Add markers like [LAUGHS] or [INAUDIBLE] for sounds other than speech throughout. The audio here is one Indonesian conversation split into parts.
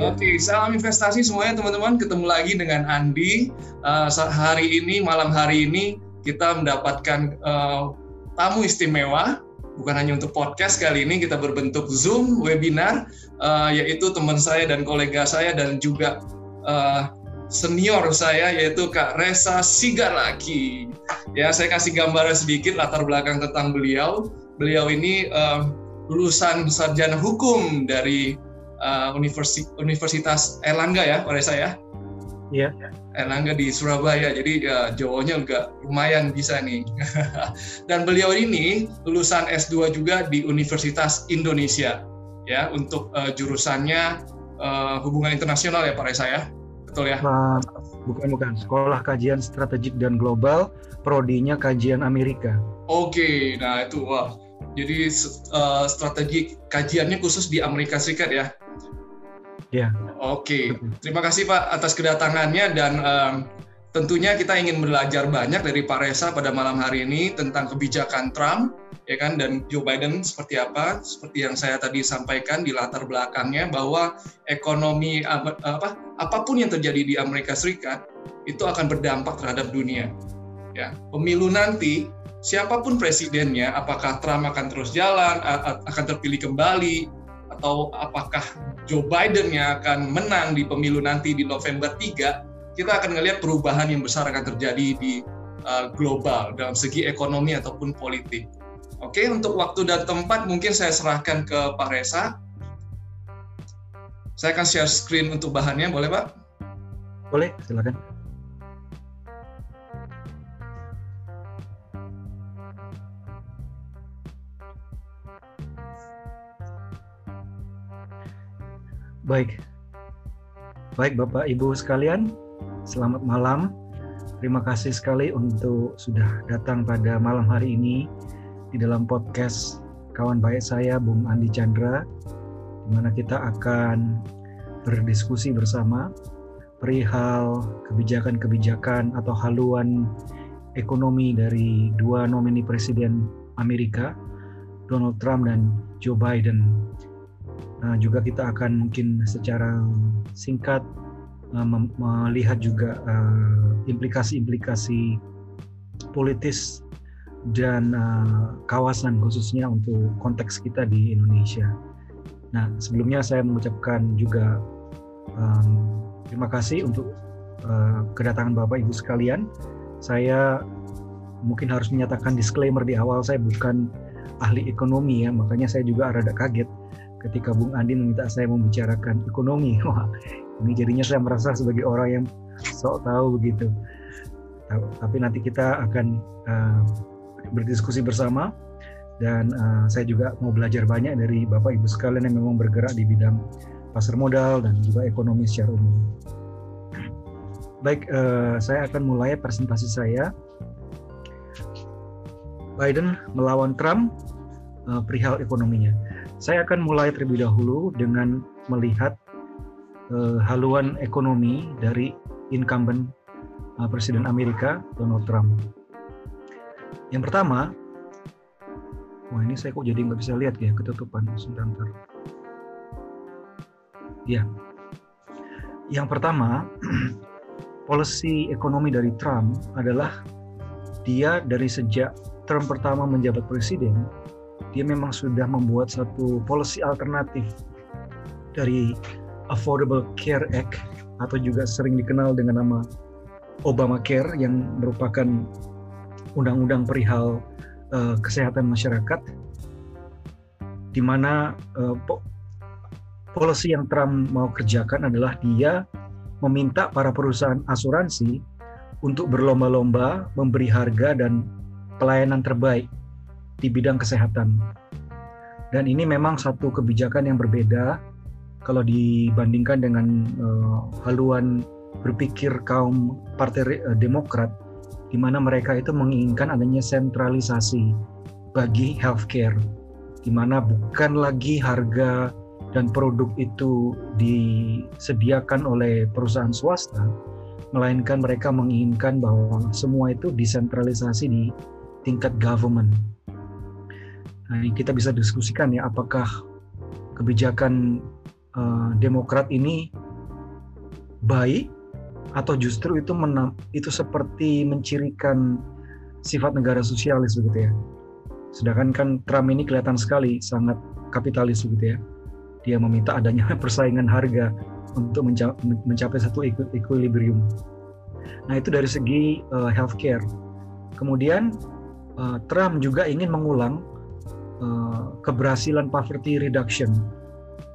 Oke, salam investasi semuanya teman-teman. Ketemu lagi dengan Andi. Uh, hari ini, malam hari ini, kita mendapatkan uh, tamu istimewa. Bukan hanya untuk podcast kali ini, kita berbentuk Zoom webinar, uh, yaitu teman saya dan kolega saya dan juga uh, senior saya, yaitu Kak Resa Sigaraki. Ya, saya kasih gambaran sedikit latar belakang tentang beliau. Beliau ini uh, lulusan sarjana hukum dari uh, Universitas Erlangga ya, pada saya. Iya. Erlangga di Surabaya, jadi ya Jawanya juga lumayan bisa nih. [LAUGHS] Dan beliau ini lulusan S2 juga di Universitas Indonesia, ya untuk uh, jurusannya uh, hubungan internasional ya Pak Reza ya, betul ya? Nah, bukan bukan, Sekolah Kajian Strategik dan Global, prodinya Kajian Amerika. Oke, nah itu wah. Jadi uh, strategi kajiannya khusus di Amerika Serikat ya? Ya. Oke, terima kasih Pak atas kedatangannya dan um, tentunya kita ingin belajar banyak dari Pak Reza pada malam hari ini tentang kebijakan Trump ya kan dan Joe Biden seperti apa seperti yang saya tadi sampaikan di latar belakangnya bahwa ekonomi apa, apa apa pun yang terjadi di Amerika Serikat itu akan berdampak terhadap dunia. Ya pemilu nanti siapa pun presidennya apakah Trump akan terus jalan akan terpilih kembali atau apakah Joe Biden yang akan menang di pemilu nanti di November 3, kita akan melihat perubahan yang besar akan terjadi di uh, global dalam segi ekonomi ataupun politik. Oke, untuk waktu dan tempat mungkin saya serahkan ke Pak Reza. Saya akan share screen untuk bahannya, boleh Pak? Boleh, silakan. Baik. Baik Bapak Ibu sekalian, selamat malam. Terima kasih sekali untuk sudah datang pada malam hari ini di dalam podcast kawan baik saya Bung Andi Chandra di mana kita akan berdiskusi bersama perihal kebijakan-kebijakan atau haluan ekonomi dari dua nomini presiden Amerika, Donald Trump dan Joe Biden Nah, juga kita akan mungkin secara singkat uh, melihat juga uh, implikasi-implikasi politis dan uh, kawasan khususnya untuk konteks kita di Indonesia. Nah, sebelumnya saya mengucapkan juga um, terima kasih untuk uh, kedatangan Bapak Ibu sekalian. Saya mungkin harus menyatakan disclaimer di awal saya bukan ahli ekonomi ya, makanya saya juga rada kaget ketika Bung Andi meminta saya membicarakan ekonomi. [LAUGHS] Wah, ini jadinya saya merasa sebagai orang yang sok tahu begitu. Tapi nanti kita akan uh, berdiskusi bersama dan uh, saya juga mau belajar banyak dari Bapak Ibu sekalian yang memang bergerak di bidang pasar modal dan juga ekonomi secara umum. Baik, uh, saya akan mulai presentasi saya. Biden melawan Trump uh, perihal ekonominya. Saya akan mulai terlebih dahulu dengan melihat uh, haluan ekonomi dari incumbent uh, Presiden Amerika Donald Trump. Yang pertama, wah ini saya kok jadi nggak bisa lihat ya ketutupan sebentar. Ya, yang pertama, [CLEARS THROAT] polisi ekonomi dari Trump adalah dia dari sejak term pertama menjabat presiden dia memang sudah membuat satu policy alternatif dari Affordable Care Act atau juga sering dikenal dengan nama Obamacare yang merupakan undang-undang perihal uh, kesehatan masyarakat di mana uh, po policy yang Trump mau kerjakan adalah dia meminta para perusahaan asuransi untuk berlomba-lomba memberi harga dan pelayanan terbaik di bidang kesehatan. Dan ini memang satu kebijakan yang berbeda kalau dibandingkan dengan uh, haluan berpikir kaum Partai uh, Demokrat di mana mereka itu menginginkan adanya sentralisasi bagi healthcare di mana bukan lagi harga dan produk itu disediakan oleh perusahaan swasta melainkan mereka menginginkan bahwa semua itu disentralisasi di tingkat government Nah, kita bisa diskusikan ya apakah kebijakan uh, Demokrat ini baik atau justru itu menam, itu seperti mencirikan sifat negara sosialis begitu ya. Sedangkan kan Trump ini kelihatan sekali sangat kapitalis begitu ya. Dia meminta adanya [LAUGHS] persaingan harga untuk mencapai satu equilibrium. Nah itu dari segi uh, healthcare. Kemudian uh, Trump juga ingin mengulang uh, keberhasilan poverty reduction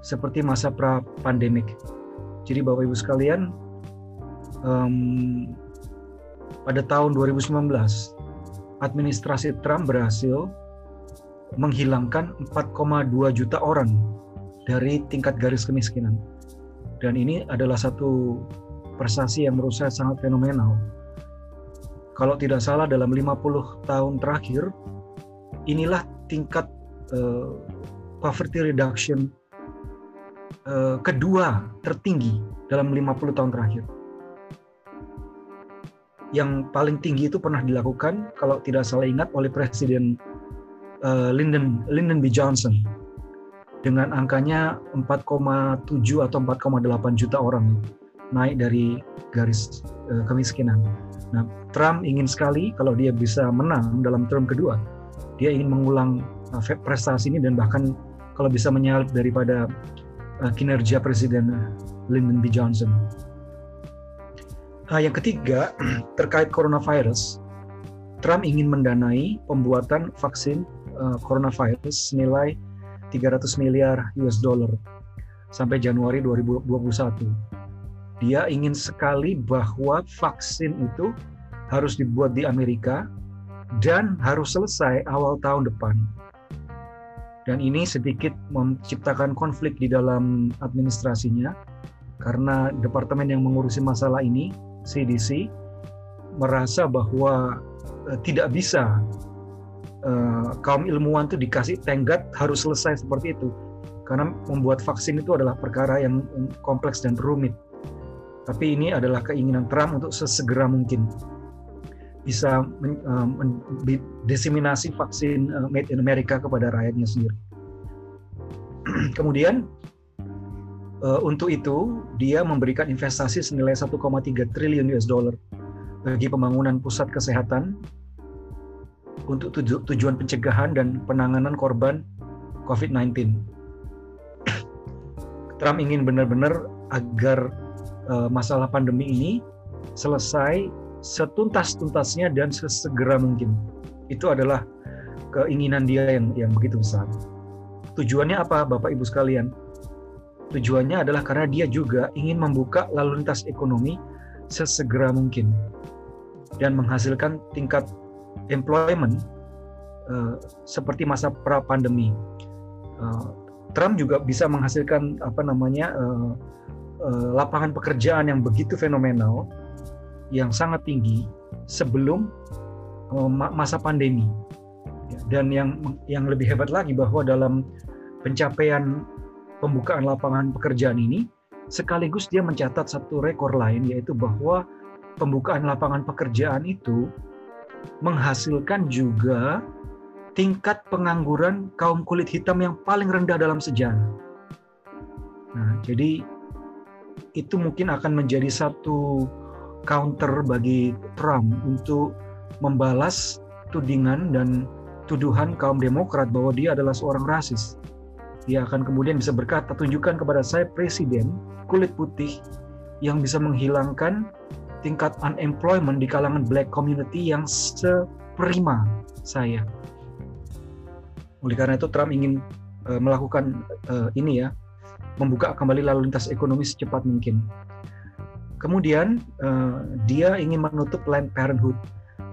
seperti masa pra pandemik. Jadi Bapak Ibu sekalian, um, pada tahun 2019 administrasi Trump berhasil menghilangkan 4,2 juta orang dari tingkat garis kemiskinan. Dan ini adalah satu prestasi yang menurut saya sangat fenomenal. Kalau tidak salah dalam 50 tahun terakhir, inilah tingkat uh, poverty reduction uh, kedua tertinggi dalam 50 tahun terakhir. Yang paling tinggi itu pernah dilakukan kalau tidak salah ingat oleh Presiden uh, Lyndon Lyndon B Johnson dengan angkanya 4,7 atau 4,8 juta orang naik dari garis uh, kemiskinan. Nah, Trump ingin sekali kalau dia bisa menang dalam term kedua, dia ingin mengulang uh, prestasi ini dan bahkan kalau bisa menyalip daripada uh, kinerja Presiden Lyndon B. Johnson. Uh, yang ketiga, [CLEARS THROAT] terkait coronavirus, Trump ingin mendanai pembuatan vaksin uh, coronavirus senilai 300 miliar US dollar sampai Januari 2021. Dia ingin sekali bahwa vaksin itu harus dibuat di Amerika dan harus selesai awal tahun depan. Dan ini sedikit menciptakan konflik di dalam administrasinya karena departemen yang mengurusi masalah ini CDC merasa bahwa uh, tidak bisa uh, kaum ilmuwan itu dikasih tenggat harus selesai seperti itu. Karena membuat vaksin itu adalah perkara yang kompleks dan rumit. Tapi ini adalah keinginan Trump untuk sesegera mungkin bisa men, diseminasi vaksin uh, made in America kepada rakyatnya sendiri. [CLEARS THROAT] Kemudian uh, untuk itu dia memberikan investasi senilai 1,3 triliun US dollar bagi pembangunan pusat kesehatan untuk tuju tujuan pencegahan dan penanganan korban COVID-19. [CLEARS THROAT] Trump ingin benar-benar agar masalah pandemi ini selesai setuntas-tuntasnya dan sesegera mungkin. Itu adalah keinginan dia yang yang begitu besar. Tujuannya apa, Bapak Ibu sekalian? Tujuannya adalah karena dia juga ingin membuka lalu lintas ekonomi sesegera mungkin dan menghasilkan tingkat employment uh, seperti masa pra pandemi. Uh, Trump juga bisa menghasilkan apa namanya uh, uh, lapangan pekerjaan yang begitu fenomenal yang sangat tinggi sebelum uh, masa pandemi. Dan yang yang lebih hebat lagi bahwa dalam pencapaian pembukaan lapangan pekerjaan ini sekaligus dia mencatat satu rekor lain yaitu bahwa pembukaan lapangan pekerjaan itu menghasilkan juga tingkat pengangguran kaum kulit hitam yang paling rendah dalam sejarah. Nah, jadi itu mungkin akan menjadi satu counter bagi Trump untuk membalas tudingan dan tuduhan kaum Demokrat bahwa dia adalah seorang rasis. Dia akan kemudian bisa berkata, tunjukkan kepada saya presiden kulit putih yang bisa menghilangkan tingkat unemployment di kalangan black community yang seprima saya. Oleh karena itu Trump ingin uh, melakukan uh, ini ya, membuka kembali lalu lintas ekonomi secepat mungkin. Kemudian uh, dia ingin menutup Planned Parenthood.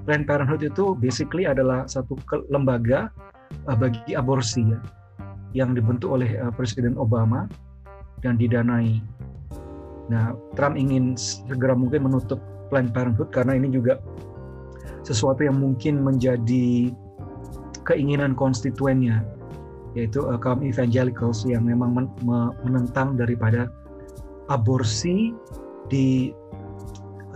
Planned Parenthood itu basically adalah satu lembaga uh, bagi aborsi ya, yang dibentuk oleh uh, Presiden Obama dan didanai. Nah, Trump ingin segera mungkin menutup Planned Parenthood karena ini juga sesuatu yang mungkin menjadi keinginan konstituennya, yaitu uh, kaum evangelicals yang memang men menentang daripada aborsi di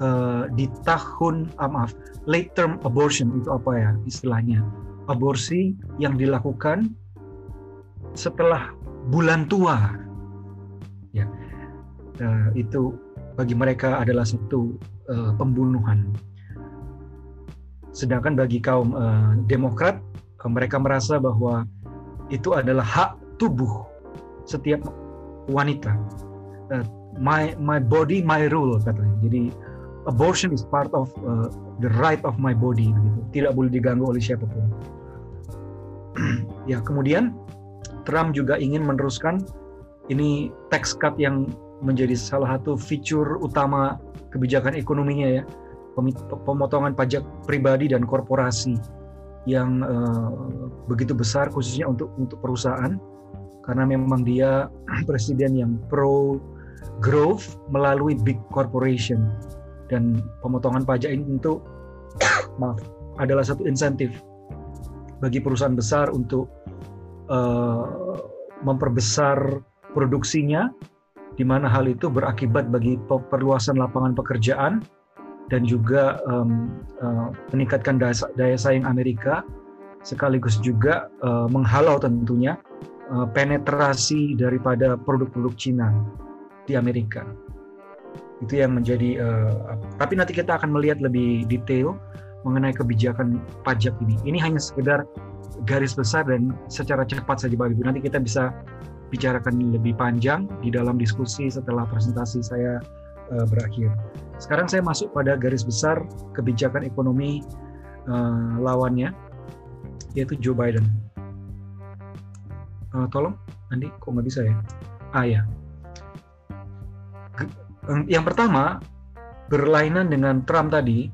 uh, di tahun uh, maaf late term abortion itu apa ya istilahnya aborsi yang dilakukan setelah bulan tua Ya, uh, itu bagi mereka adalah satu uh, pembunuhan. Sedangkan bagi kaum uh, Demokrat, uh, mereka merasa bahwa itu adalah hak tubuh setiap wanita. My my body my rule katanya. Jadi abortion is part of uh, the right of my body begitu. Tidak boleh diganggu oleh siapa pun. [CLEARS THROAT] ya, kemudian Trump juga ingin meneruskan ini tax cut yang menjadi salah satu fitur utama kebijakan ekonominya ya pemotongan pajak pribadi dan korporasi yang uh, begitu besar khususnya untuk untuk perusahaan karena memang dia [CLEARS THROAT] presiden yang pro growth melalui big corporation. Dan pemotongan pajak ini tentu [COUGHS] maaf adalah satu insentif bagi perusahaan besar untuk uh, memperbesar produksinya di mana hal itu berakibat bagi perluasan lapangan pekerjaan dan juga um, uh, meningkatkan daya, daya saing Amerika sekaligus juga uh, menghalau tentunya uh, penetrasi daripada produk-produk Cina di Amerika itu yang menjadi uh, tapi nanti kita akan melihat lebih detail mengenai kebijakan pajak ini ini hanya sekedar garis besar dan secara cepat saja Bapak Ibu nanti kita bisa bicarakan lebih panjang di dalam diskusi setelah presentasi saya uh, berakhir. Sekarang saya masuk pada garis besar kebijakan ekonomi uh, lawannya, yaitu Joe Biden. Uh, tolong, Andi, kok nggak bisa ya? Ah ya. Yang pertama, berlainan dengan Trump tadi,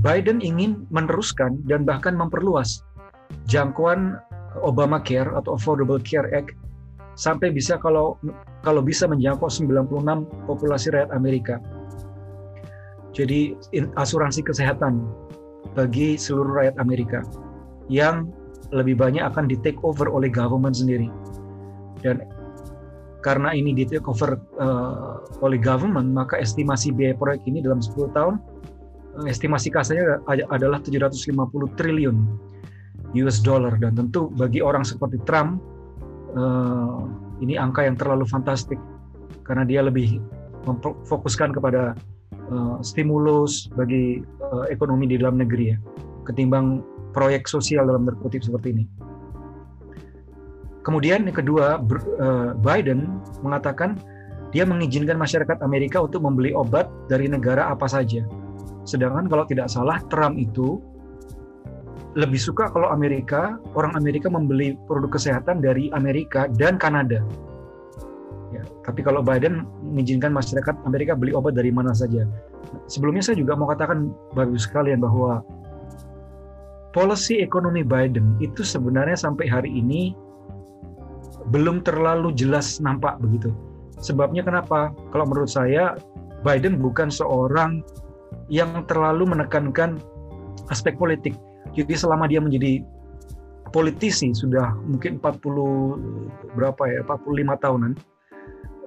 Biden ingin meneruskan dan bahkan memperluas jangkauan Obamacare atau Affordable Care Act sampai bisa kalau kalau bisa menjangkau 96 populasi rakyat Amerika. Jadi asuransi kesehatan bagi seluruh rakyat Amerika yang lebih banyak akan di take over oleh government sendiri. Dan karena ini di take over uh, oleh government, maka estimasi biaya proyek ini dalam 10 tahun uh, estimasi kasanya adalah 750 triliun US dollar dan tentu bagi orang seperti Trump uh, ini angka yang terlalu fantastik karena dia lebih memfokuskan kepada uh, stimulus bagi uh, ekonomi di dalam negeri ya ketimbang proyek sosial dalam terkutip seperti ini. Kemudian yang kedua Biden mengatakan dia mengizinkan masyarakat Amerika untuk membeli obat dari negara apa saja. Sedangkan kalau tidak salah Trump itu lebih suka kalau Amerika orang Amerika membeli produk kesehatan dari Amerika dan Kanada. Ya, tapi kalau Biden mengizinkan masyarakat Amerika beli obat dari mana saja. Sebelumnya saya juga mau katakan bagus sekalian bahwa policy ekonomi Biden itu sebenarnya sampai hari ini belum terlalu jelas nampak begitu. Sebabnya kenapa? Kalau menurut saya Biden bukan seorang yang terlalu menekankan aspek politik jadi selama dia menjadi politisi sudah mungkin 40 berapa ya 45 tahunan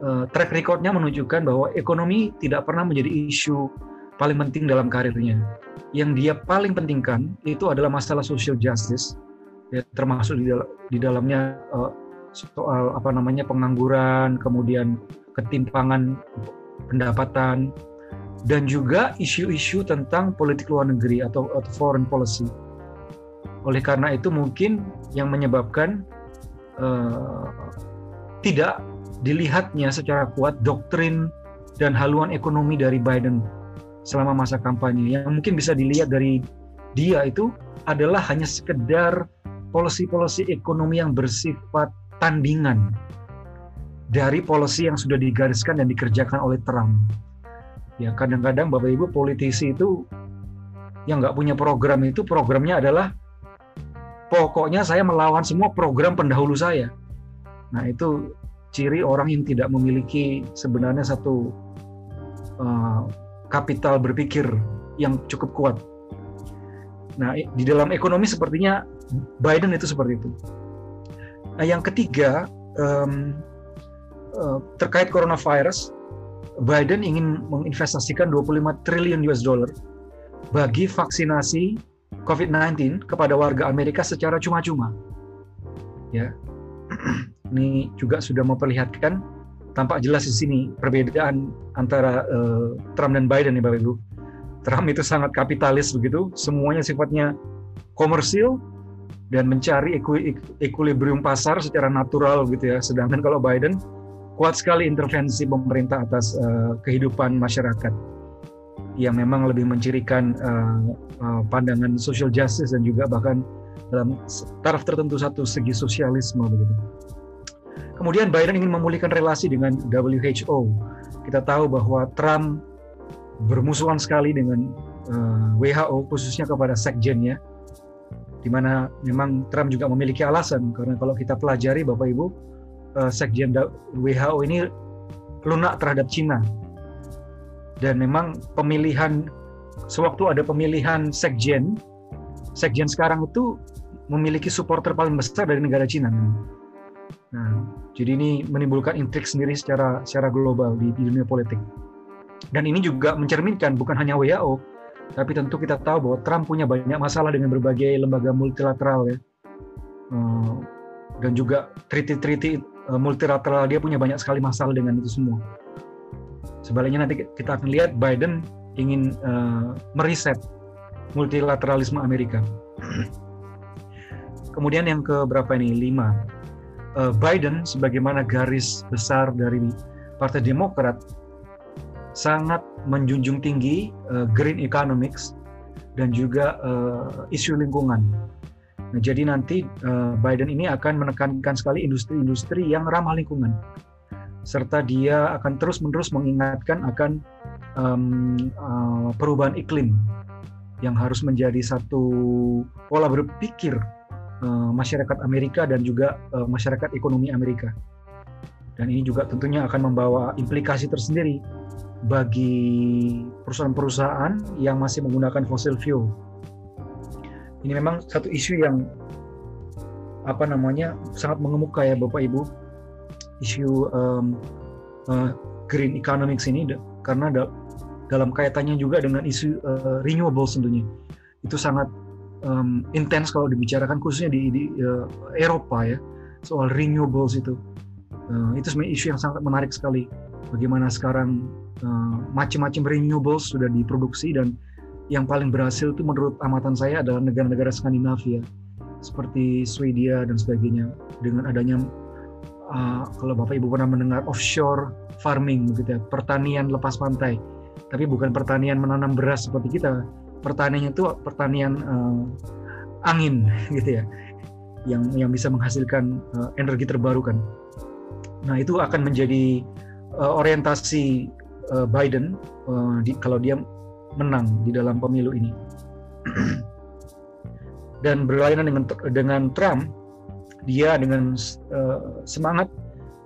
uh, track recordnya menunjukkan bahwa ekonomi tidak pernah menjadi isu paling penting dalam karirnya. Yang dia paling pentingkan itu adalah masalah social justice, ya, termasuk di, dal di dalamnya uh, soal apa namanya pengangguran, kemudian ketimpangan pendapatan, dan juga isu-isu tentang politik luar negeri atau, foreign policy. Oleh karena itu mungkin yang menyebabkan uh, tidak dilihatnya secara kuat doktrin dan haluan ekonomi dari Biden selama masa kampanye. Yang mungkin bisa dilihat dari dia itu adalah hanya sekedar polisi-polisi ekonomi yang bersifat tandingan dari polisi yang sudah digariskan dan dikerjakan oleh Trump. Ya kadang-kadang Bapak Ibu politisi itu yang nggak punya program itu programnya adalah pokoknya saya melawan semua program pendahulu saya. Nah itu ciri orang yang tidak memiliki sebenarnya satu uh, kapital berpikir yang cukup kuat. Nah di dalam ekonomi sepertinya Biden itu seperti itu. Nah yang ketiga um, uh, terkait coronavirus, Biden ingin menginvestasikan 25 triliun US dollar bagi vaksinasi COVID-19 kepada warga Amerika secara cuma-cuma. Ya, [CLEARS THROAT] ini juga sudah memperlihatkan tampak jelas di sini perbedaan antara uh, Trump dan Biden ya Bapak Ibu. Trump itu sangat kapitalis begitu, semuanya sifatnya komersil dan mencari equilibrium pasar secara natural gitu ya. Sedangkan kalau Biden kuat sekali intervensi pemerintah atas uh, kehidupan masyarakat yang memang lebih mencirikan uh, uh, pandangan social justice dan juga bahkan dalam taraf tertentu satu segi sosialisme begitu. Kemudian Biden ingin memulihkan relasi dengan WHO. Kita tahu bahwa Trump bermusuhan sekali dengan uh, WHO khususnya kepada sekjennya di mana memang Trump juga memiliki alasan karena kalau kita pelajari Bapak Ibu uh, sekjen WHO ini lunak terhadap Cina dan memang pemilihan sewaktu ada pemilihan sekjen sekjen sekarang itu memiliki supporter paling besar dari negara Cina. Nah, jadi ini menimbulkan intrik sendiri secara secara global di, di dunia politik. Dan ini juga mencerminkan bukan hanya WHO, tapi tentu kita tahu bahwa Trump punya banyak masalah dengan berbagai lembaga multilateral ya. Uh, dan juga treaty-treaty uh, multilateral dia punya banyak sekali masalah dengan itu semua. Sebaliknya nanti kita akan lihat Biden ingin uh, meriset multilateralisme Amerika. Kemudian yang ke berapa ini? Lima Biden sebagaimana garis besar dari Partai Demokrat sangat menjunjung tinggi uh, green economics dan juga uh, isu lingkungan. Nah, jadi nanti uh, Biden ini akan menekankan sekali industri-industri yang ramah lingkungan, serta dia akan terus-menerus mengingatkan akan um, uh, perubahan iklim yang harus menjadi satu pola berpikir uh, masyarakat Amerika dan juga uh, masyarakat ekonomi Amerika. Dan ini juga tentunya akan membawa implikasi tersendiri bagi perusahaan-perusahaan yang masih menggunakan fossil fuel. Ini memang satu isu yang apa namanya sangat mengemuka ya Bapak Ibu. Isu um, uh, green economics ini karena da dalam kaitannya juga dengan isu uh, renewables tentunya. Itu sangat um, intens kalau dibicarakan khususnya di, di uh, Eropa ya soal renewables itu. Uh, itu sebenarnya isu yang sangat menarik sekali. Bagaimana sekarang uh, macam-macam renewables sudah diproduksi dan yang paling berhasil itu menurut amatan saya adalah negara-negara Skandinavia seperti Swedia dan sebagainya. Dengan adanya uh, kalau bapak ibu pernah mendengar offshore farming gitu ya pertanian lepas pantai. Tapi bukan pertanian menanam beras seperti kita. Pertaniannya itu pertanian uh, angin [LAUGHS] gitu ya yang yang bisa menghasilkan uh, energi terbarukan. Nah itu akan menjadi uh, orientasi uh, Biden uh, di, kalau dia menang di dalam pemilu ini. [CLEARS THROAT] Dan berlainan dengan dengan Trump, dia dengan uh, semangat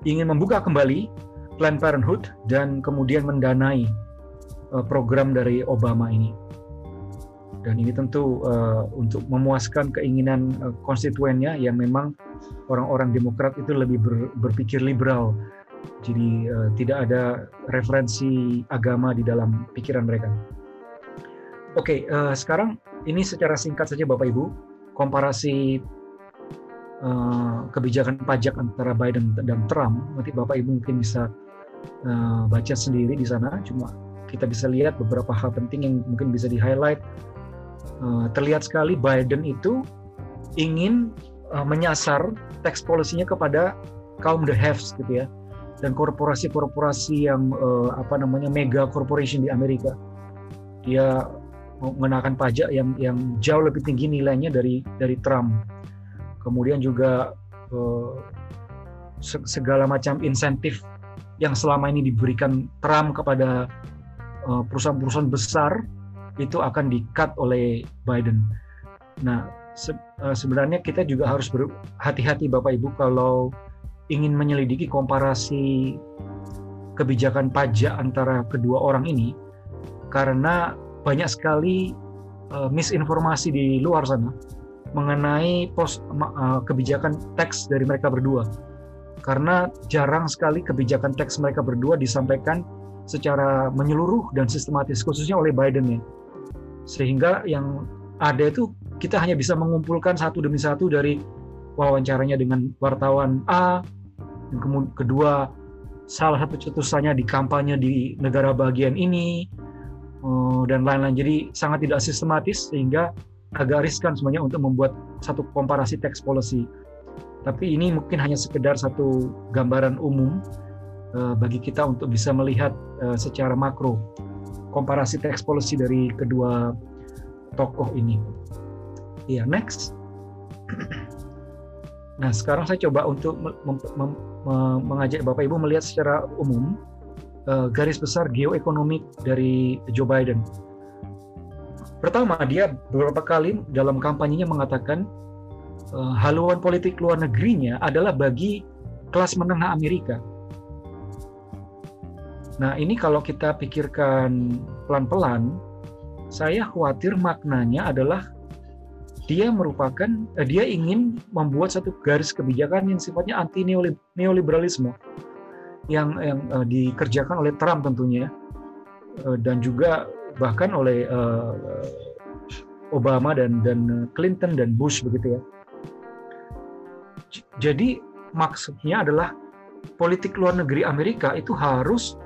ingin membuka kembali Planned Parenthood dan kemudian mendanai uh, program dari Obama ini dan ini tentu uh, untuk memuaskan keinginan uh, konstituennya yang memang orang-orang Demokrat itu lebih ber, berpikir liberal, jadi uh, tidak ada referensi agama di dalam pikiran mereka. Oke, okay, uh, sekarang ini secara singkat saja Bapak Ibu, komparasi uh, kebijakan pajak antara Biden dan Trump. Nanti Bapak Ibu mungkin bisa uh, baca sendiri di sana. Cuma kita bisa lihat beberapa hal penting yang mungkin bisa di highlight Eh, terlihat sekali Biden itu ingin uh, menyasar tax policy-nya kepada kaum the haves gitu ya dan korporasi-korporasi yang uh, apa namanya mega corporation di Amerika dia mengenakan pajak yang yang jauh lebih tinggi nilainya dari dari Trump kemudian juga uh, segala macam insentif yang selama ini diberikan Trump kepada perusahaan-perusahaan besar itu akan di-cut oleh Biden. Nah, se eh, sebenarnya kita juga harus berhati-hati Bapak Ibu kalau ingin menyelidiki komparasi kebijakan pajak antara kedua orang ini karena banyak sekali uh, misinformasi di luar sana mengenai pos uh, kebijakan teks dari mereka berdua. Karena jarang sekali kebijakan teks mereka berdua disampaikan secara menyeluruh dan sistematis khususnya oleh Biden ya sehingga yang ada itu kita hanya bisa mengumpulkan satu demi satu dari wawancaranya dengan wartawan A, kedua salah satu cetusannya di kampanye di negara bagian ini uh, dan lain-lain. Jadi sangat tidak sistematis sehingga agak riskan sebenarnya untuk membuat satu komparasi tax policy. Tapi ini mungkin hanya sekedar satu gambaran umum uh, bagi kita untuk bisa melihat uh, secara makro komparasi tax policy dari kedua tokoh ini. Yeah, next. [CLEARS THROAT] Nah, sekarang saya coba untuk mengajak Bapak Ibu melihat secara umum uh, garis besar geoekonomik dari Joe Biden. Pertama, dia beberapa kali dalam kampanyenya mengatakan uh, haluan politik luar negerinya adalah bagi kelas menengah Amerika. Nah, ini kalau kita pikirkan pelan-pelan, saya khawatir maknanya adalah dia merupakan eh, dia ingin membuat satu garis kebijakan yang sifatnya anti neoliberalisme yang yang uh, dikerjakan oleh Trump tentunya uh, dan juga bahkan oleh uh, Obama dan dan Clinton dan Bush begitu ya. Jadi maksudnya adalah politik luar negeri Amerika itu harus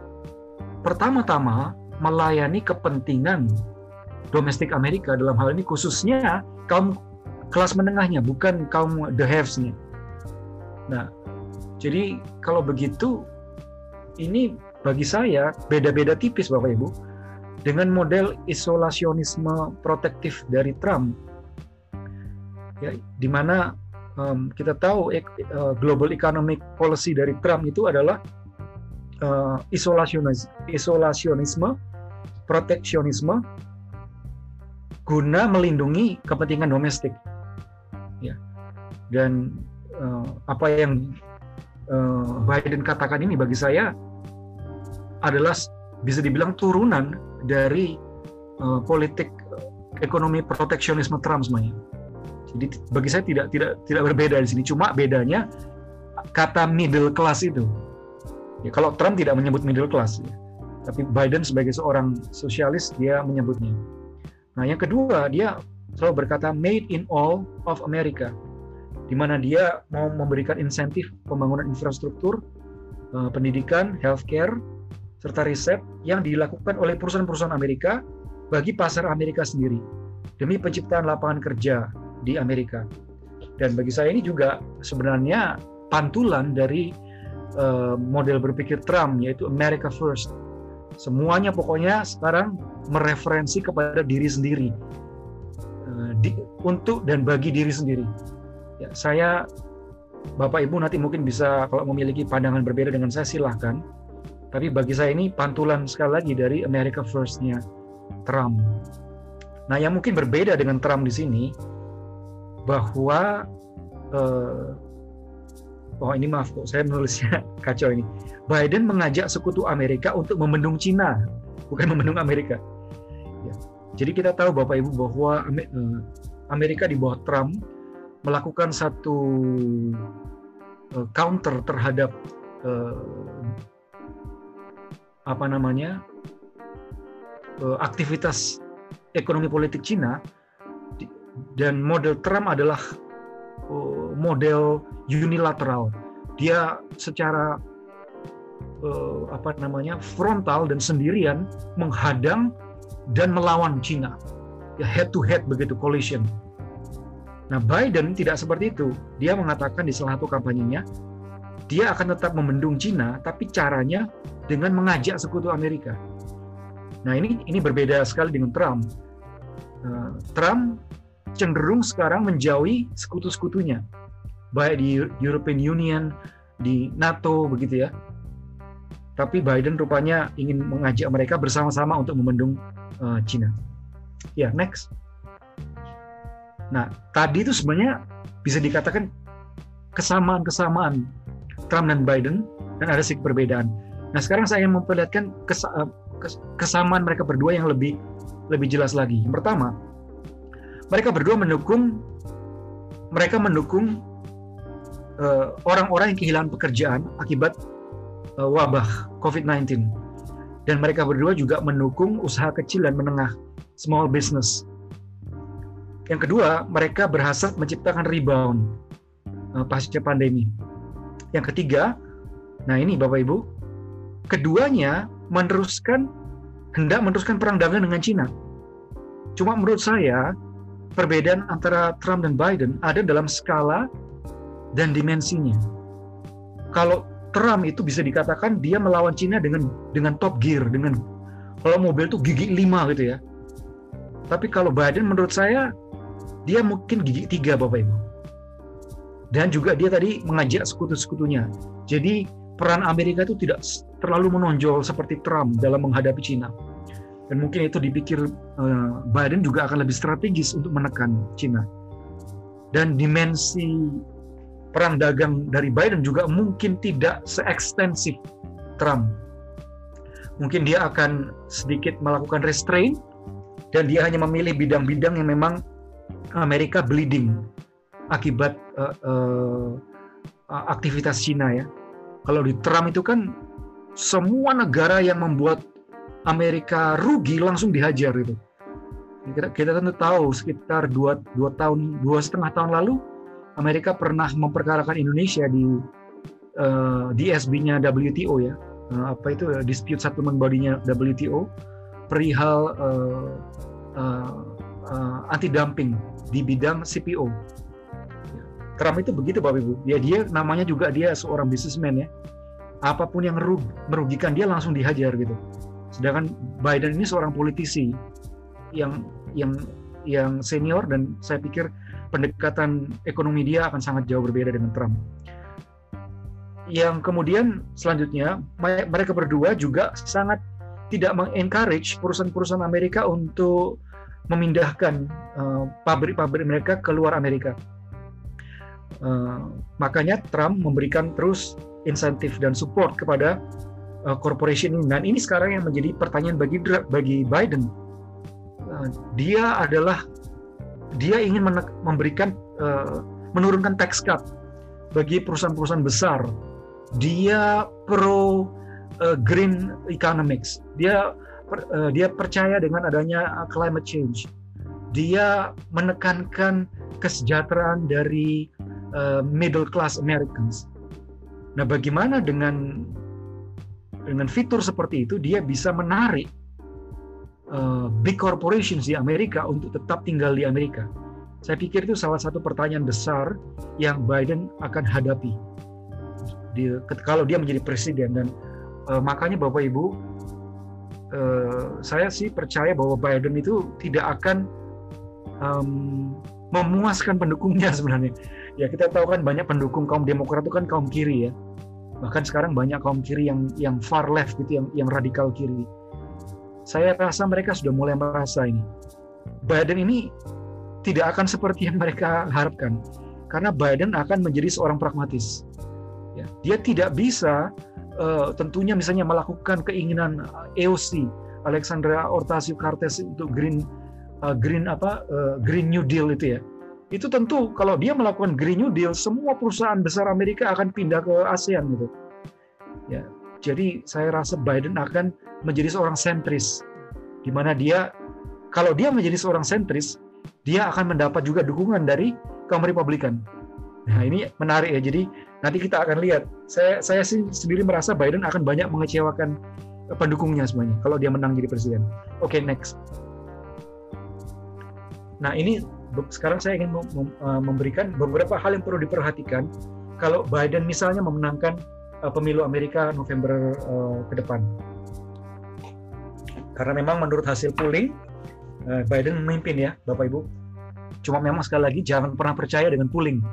pertama-tama melayani kepentingan domestik Amerika dalam hal ini khususnya kaum kelas menengahnya bukan kaum the haves-nya. Nah, jadi kalau begitu ini bagi saya beda-beda tipis Bapak Ibu dengan model isolasionisme protektif dari Trump. Ya, di mana um, kita tahu uh, global economic policy dari Trump itu adalah uh, isolasionis, isolasionisme, proteksionisme guna melindungi kepentingan domestik. Ya. Dan uh, apa yang uh, Biden katakan ini bagi saya adalah bisa dibilang turunan dari uh, politik ekonomi proteksionisme Trump semuanya. Jadi bagi saya tidak tidak tidak berbeda di sini. Cuma bedanya kata middle class itu. Ya, kalau Trump tidak menyebut middle class, ya. tapi Biden sebagai seorang sosialis dia menyebutnya. Nah, yang kedua, dia selalu berkata made in all of America, di mana dia mau memberikan insentif pembangunan infrastruktur, eh, pendidikan, healthcare, serta riset yang dilakukan oleh perusahaan-perusahaan Amerika bagi pasar Amerika sendiri demi penciptaan lapangan kerja di Amerika. Dan bagi saya ini juga sebenarnya pantulan dari uh, model berpikir Trump yaitu America First Semuanya pokoknya sekarang mereferensi kepada diri sendiri eh, di, untuk dan bagi diri sendiri. Ya, saya Bapak Ibu nanti mungkin bisa kalau memiliki pandangan berbeda dengan saya silahkan. Tapi bagi saya ini pantulan sekali lagi dari America First-nya Trump. Nah, yang mungkin berbeda dengan Trump di sini bahwa eh, oh ini maaf kok saya menulisnya [LAUGHS] kacau ini. Biden mengajak sekutu Amerika untuk membendung Cina, bukan membendung Amerika. Ya. Jadi kita tahu Bapak Ibu bahwa eh, Amerika di bawah Trump melakukan satu eh, counter terhadap uh, apa namanya aktivitas ekonomi politik Cina dan model Trump adalah uh, model unilateral. Dia secara uh, apa namanya frontal dan sendirian menghadang dan melawan Cina. Ya head to head begitu collision. Nah Biden tidak seperti itu. Dia mengatakan di salah satu kampanyenya dia akan tetap membendung Cina tapi caranya dengan mengajak sekutu Amerika. Nah ini ini berbeda sekali dengan Trump. Uh, Trump cenderung sekarang menjauhi sekutu-sekutunya baik di European Union di NATO begitu ya tapi Biden rupanya ingin mengajak mereka bersama-sama untuk membendung uh, Cina. Ya, next. Nah, tadi itu sebenarnya bisa dikatakan kesamaan-kesamaan Trump dan Biden dan ada sedikit perbedaan. Nah, sekarang saya ingin memperlihatkan kes, uh, kesamaan mereka berdua yang lebih lebih jelas lagi. Yang pertama, mereka berdua mendukung mereka mendukung orang-orang uh, orang -orang yang kehilangan pekerjaan akibat uh, wabah COVID-19. Dan mereka berdua juga mendukung usaha kecil dan menengah, small business. Yang kedua, mereka berhasil menciptakan rebound uh, pasca pandemi. Yang ketiga, nah ini Bapak Ibu, keduanya meneruskan hendak meneruskan perang dagang dengan Cina. Cuma menurut saya perbedaan antara Trump dan Biden ada dalam skala dan dimensinya. Kalau Trump itu bisa dikatakan dia melawan Cina dengan dengan top gear, dengan kalau mobil itu gigi lima gitu ya. Tapi kalau Biden menurut saya dia mungkin gigi tiga Bapak Ibu. Dan juga dia tadi mengajak sekutu-sekutunya. Jadi peran Amerika itu tidak terlalu menonjol seperti Trump dalam menghadapi Cina. Dan mungkin itu dipikir uh, Biden juga akan lebih strategis untuk menekan Cina. Dan dimensi perang dagang dari Biden juga mungkin tidak seekstensif Trump. Mungkin dia akan sedikit melakukan restraint dan dia hanya memilih bidang-bidang yang memang Amerika bleeding akibat uh, uh, aktivitas Cina ya. Kalau di Trump itu kan semua negara yang membuat Amerika rugi langsung dihajar itu. Kita, kita tentu tahu sekitar dua, dua tahun dua setengah tahun lalu Amerika pernah memperkarakan Indonesia di uh, di SB-nya WTO ya uh, apa itu dispute settlement body-nya WTO perihal uh, uh, uh, anti dumping di bidang CPO. Trump itu begitu Bapak Ibu. Ya dia namanya juga dia seorang businessman ya. Apa pun yang merugikan dia langsung dihajar gitu. Sedangkan Biden ini seorang politisi yang yang yang senior dan saya pikir pendekatan ekonomi dia akan sangat jauh berbeda dengan Trump. Yang kemudian selanjutnya mereka berdua juga sangat tidak mengencourage perusahaan-perusahaan Amerika untuk memindahkan eh, pabrik-pabrik uh, mereka keluar Amerika. Uh, makanya Trump memberikan terus insentif dan support kepada uh, corporation ini. Dan ini sekarang yang menjadi pertanyaan bagi bagi Biden. Uh, dia adalah dia ingin memberikan uh, menurunkan tax cut bagi perusahaan-perusahaan besar. Dia pro green economics. Dia dia percaya dengan adanya climate change. Dia menekankan kesejahteraan dari middle class Americans. Nah, bagaimana dengan dengan fitur seperti itu dia bisa menarik uh, big corporations di Amerika untuk tetap tinggal di Amerika. Saya pikir itu salah satu pertanyaan besar yang Biden akan hadapi di, kalau dia menjadi presiden dan uh, makanya Bapak Ibu Eh, saya sih percaya bahwa Biden itu tidak akan um, memuaskan pendukungnya [LAUGHS] sebenarnya. Ya kita tahu kan banyak pendukung kaum Demokrat itu kan kaum kiri ya. Bahkan sekarang banyak kaum kiri yang yang far left gitu, yang yang radikal kiri. Saya rasa mereka sudah mulai merasa ini. Biden ini tidak akan seperti yang mereka harapkan, karena Biden akan menjadi seorang pragmatis. Ya, dia tidak bisa uh, tentunya misalnya melakukan keinginan EOC Alexandria Ocasio Cortez untuk green uh, green apa uh, Green New Deal itu ya itu tentu kalau dia melakukan Green New Deal semua perusahaan besar Amerika akan pindah ke ASEAN gitu ya jadi saya rasa Biden akan menjadi seorang sentris di mana dia kalau dia menjadi seorang sentris dia akan mendapat juga dukungan dari kaum Republikan nah ini menarik ya jadi Nanti kita akan lihat. Saya saya sih sendiri merasa Biden akan banyak mengecewakan pendukungnya semuanya kalau dia menang jadi presiden. Oke, okay, next. Nah, ini sekarang saya ingin eh, memberikan beberapa hal yang perlu diperhatikan kalau Biden misalnya memenangkan eh, pemilu Amerika November eh, ke depan. Karena memang menurut hasil polling Biden memimpin ya, Bapak Ibu. Cuma memang sekali lagi jangan pernah percaya dengan polling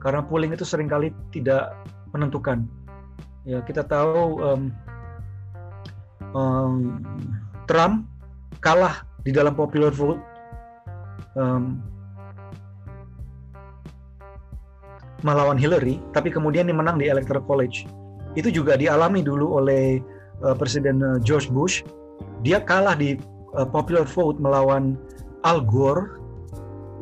karena polling itu sering kali tidak menentukan. Ya kita tahu um, um, Trump kalah di dalam popular vote um, melawan Hillary, tapi kemudian dia menang di Electoral College. Itu juga dialami dulu oleh uh, Presiden uh, George Bush. Dia kalah di uh, popular vote melawan Al Gore,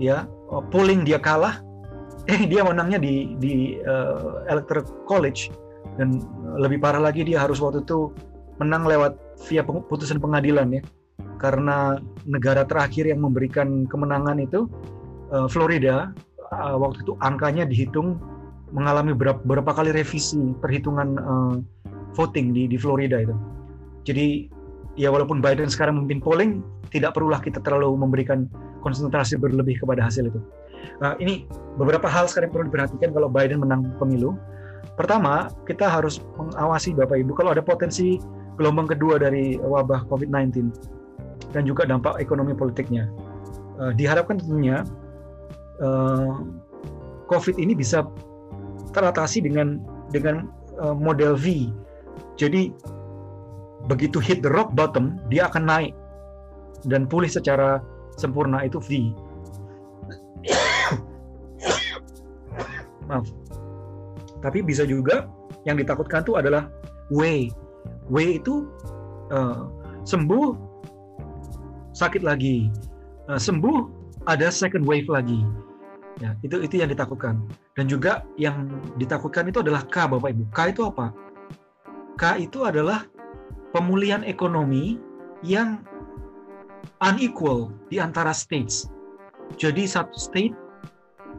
ya uh, polling dia kalah, [LAUGHS] eh dia menangnya di di uh, Electoral College dan lebih parah lagi dia harus waktu itu menang lewat via putusan pengadilan ya karena negara terakhir yang memberikan kemenangan itu uh, Florida uh, waktu itu angkanya dihitung mengalami berapa, berapa kali revisi perhitungan uh, voting di di Florida itu. Jadi ya walaupun Biden sekarang memimpin polling, tidak perlulah kita terlalu memberikan konsentrasi berlebih kepada hasil itu. Ini beberapa hal sekarang perlu diperhatikan kalau Biden menang pemilu. Pertama, kita harus mengawasi Bapak Ibu kalau ada potensi gelombang kedua dari wabah COVID-19 dan juga dampak ekonomi politiknya. Uh, diharapkan tentunya uh, COVID ini bisa teratasi dengan dengan uh, model V. Jadi begitu hit the rock bottom, dia akan naik dan pulih secara sempurna itu V. [COUGHS] Maaf. Tapi bisa juga yang ditakutkan itu adalah W. W itu uh, sembuh sakit lagi, uh, sembuh ada second wave lagi. Ya, itu itu yang ditakutkan. Dan juga yang ditakutkan itu adalah K, Bapak Ibu. K itu apa? K itu adalah pemulihan ekonomi yang unequal di antara states. Jadi satu state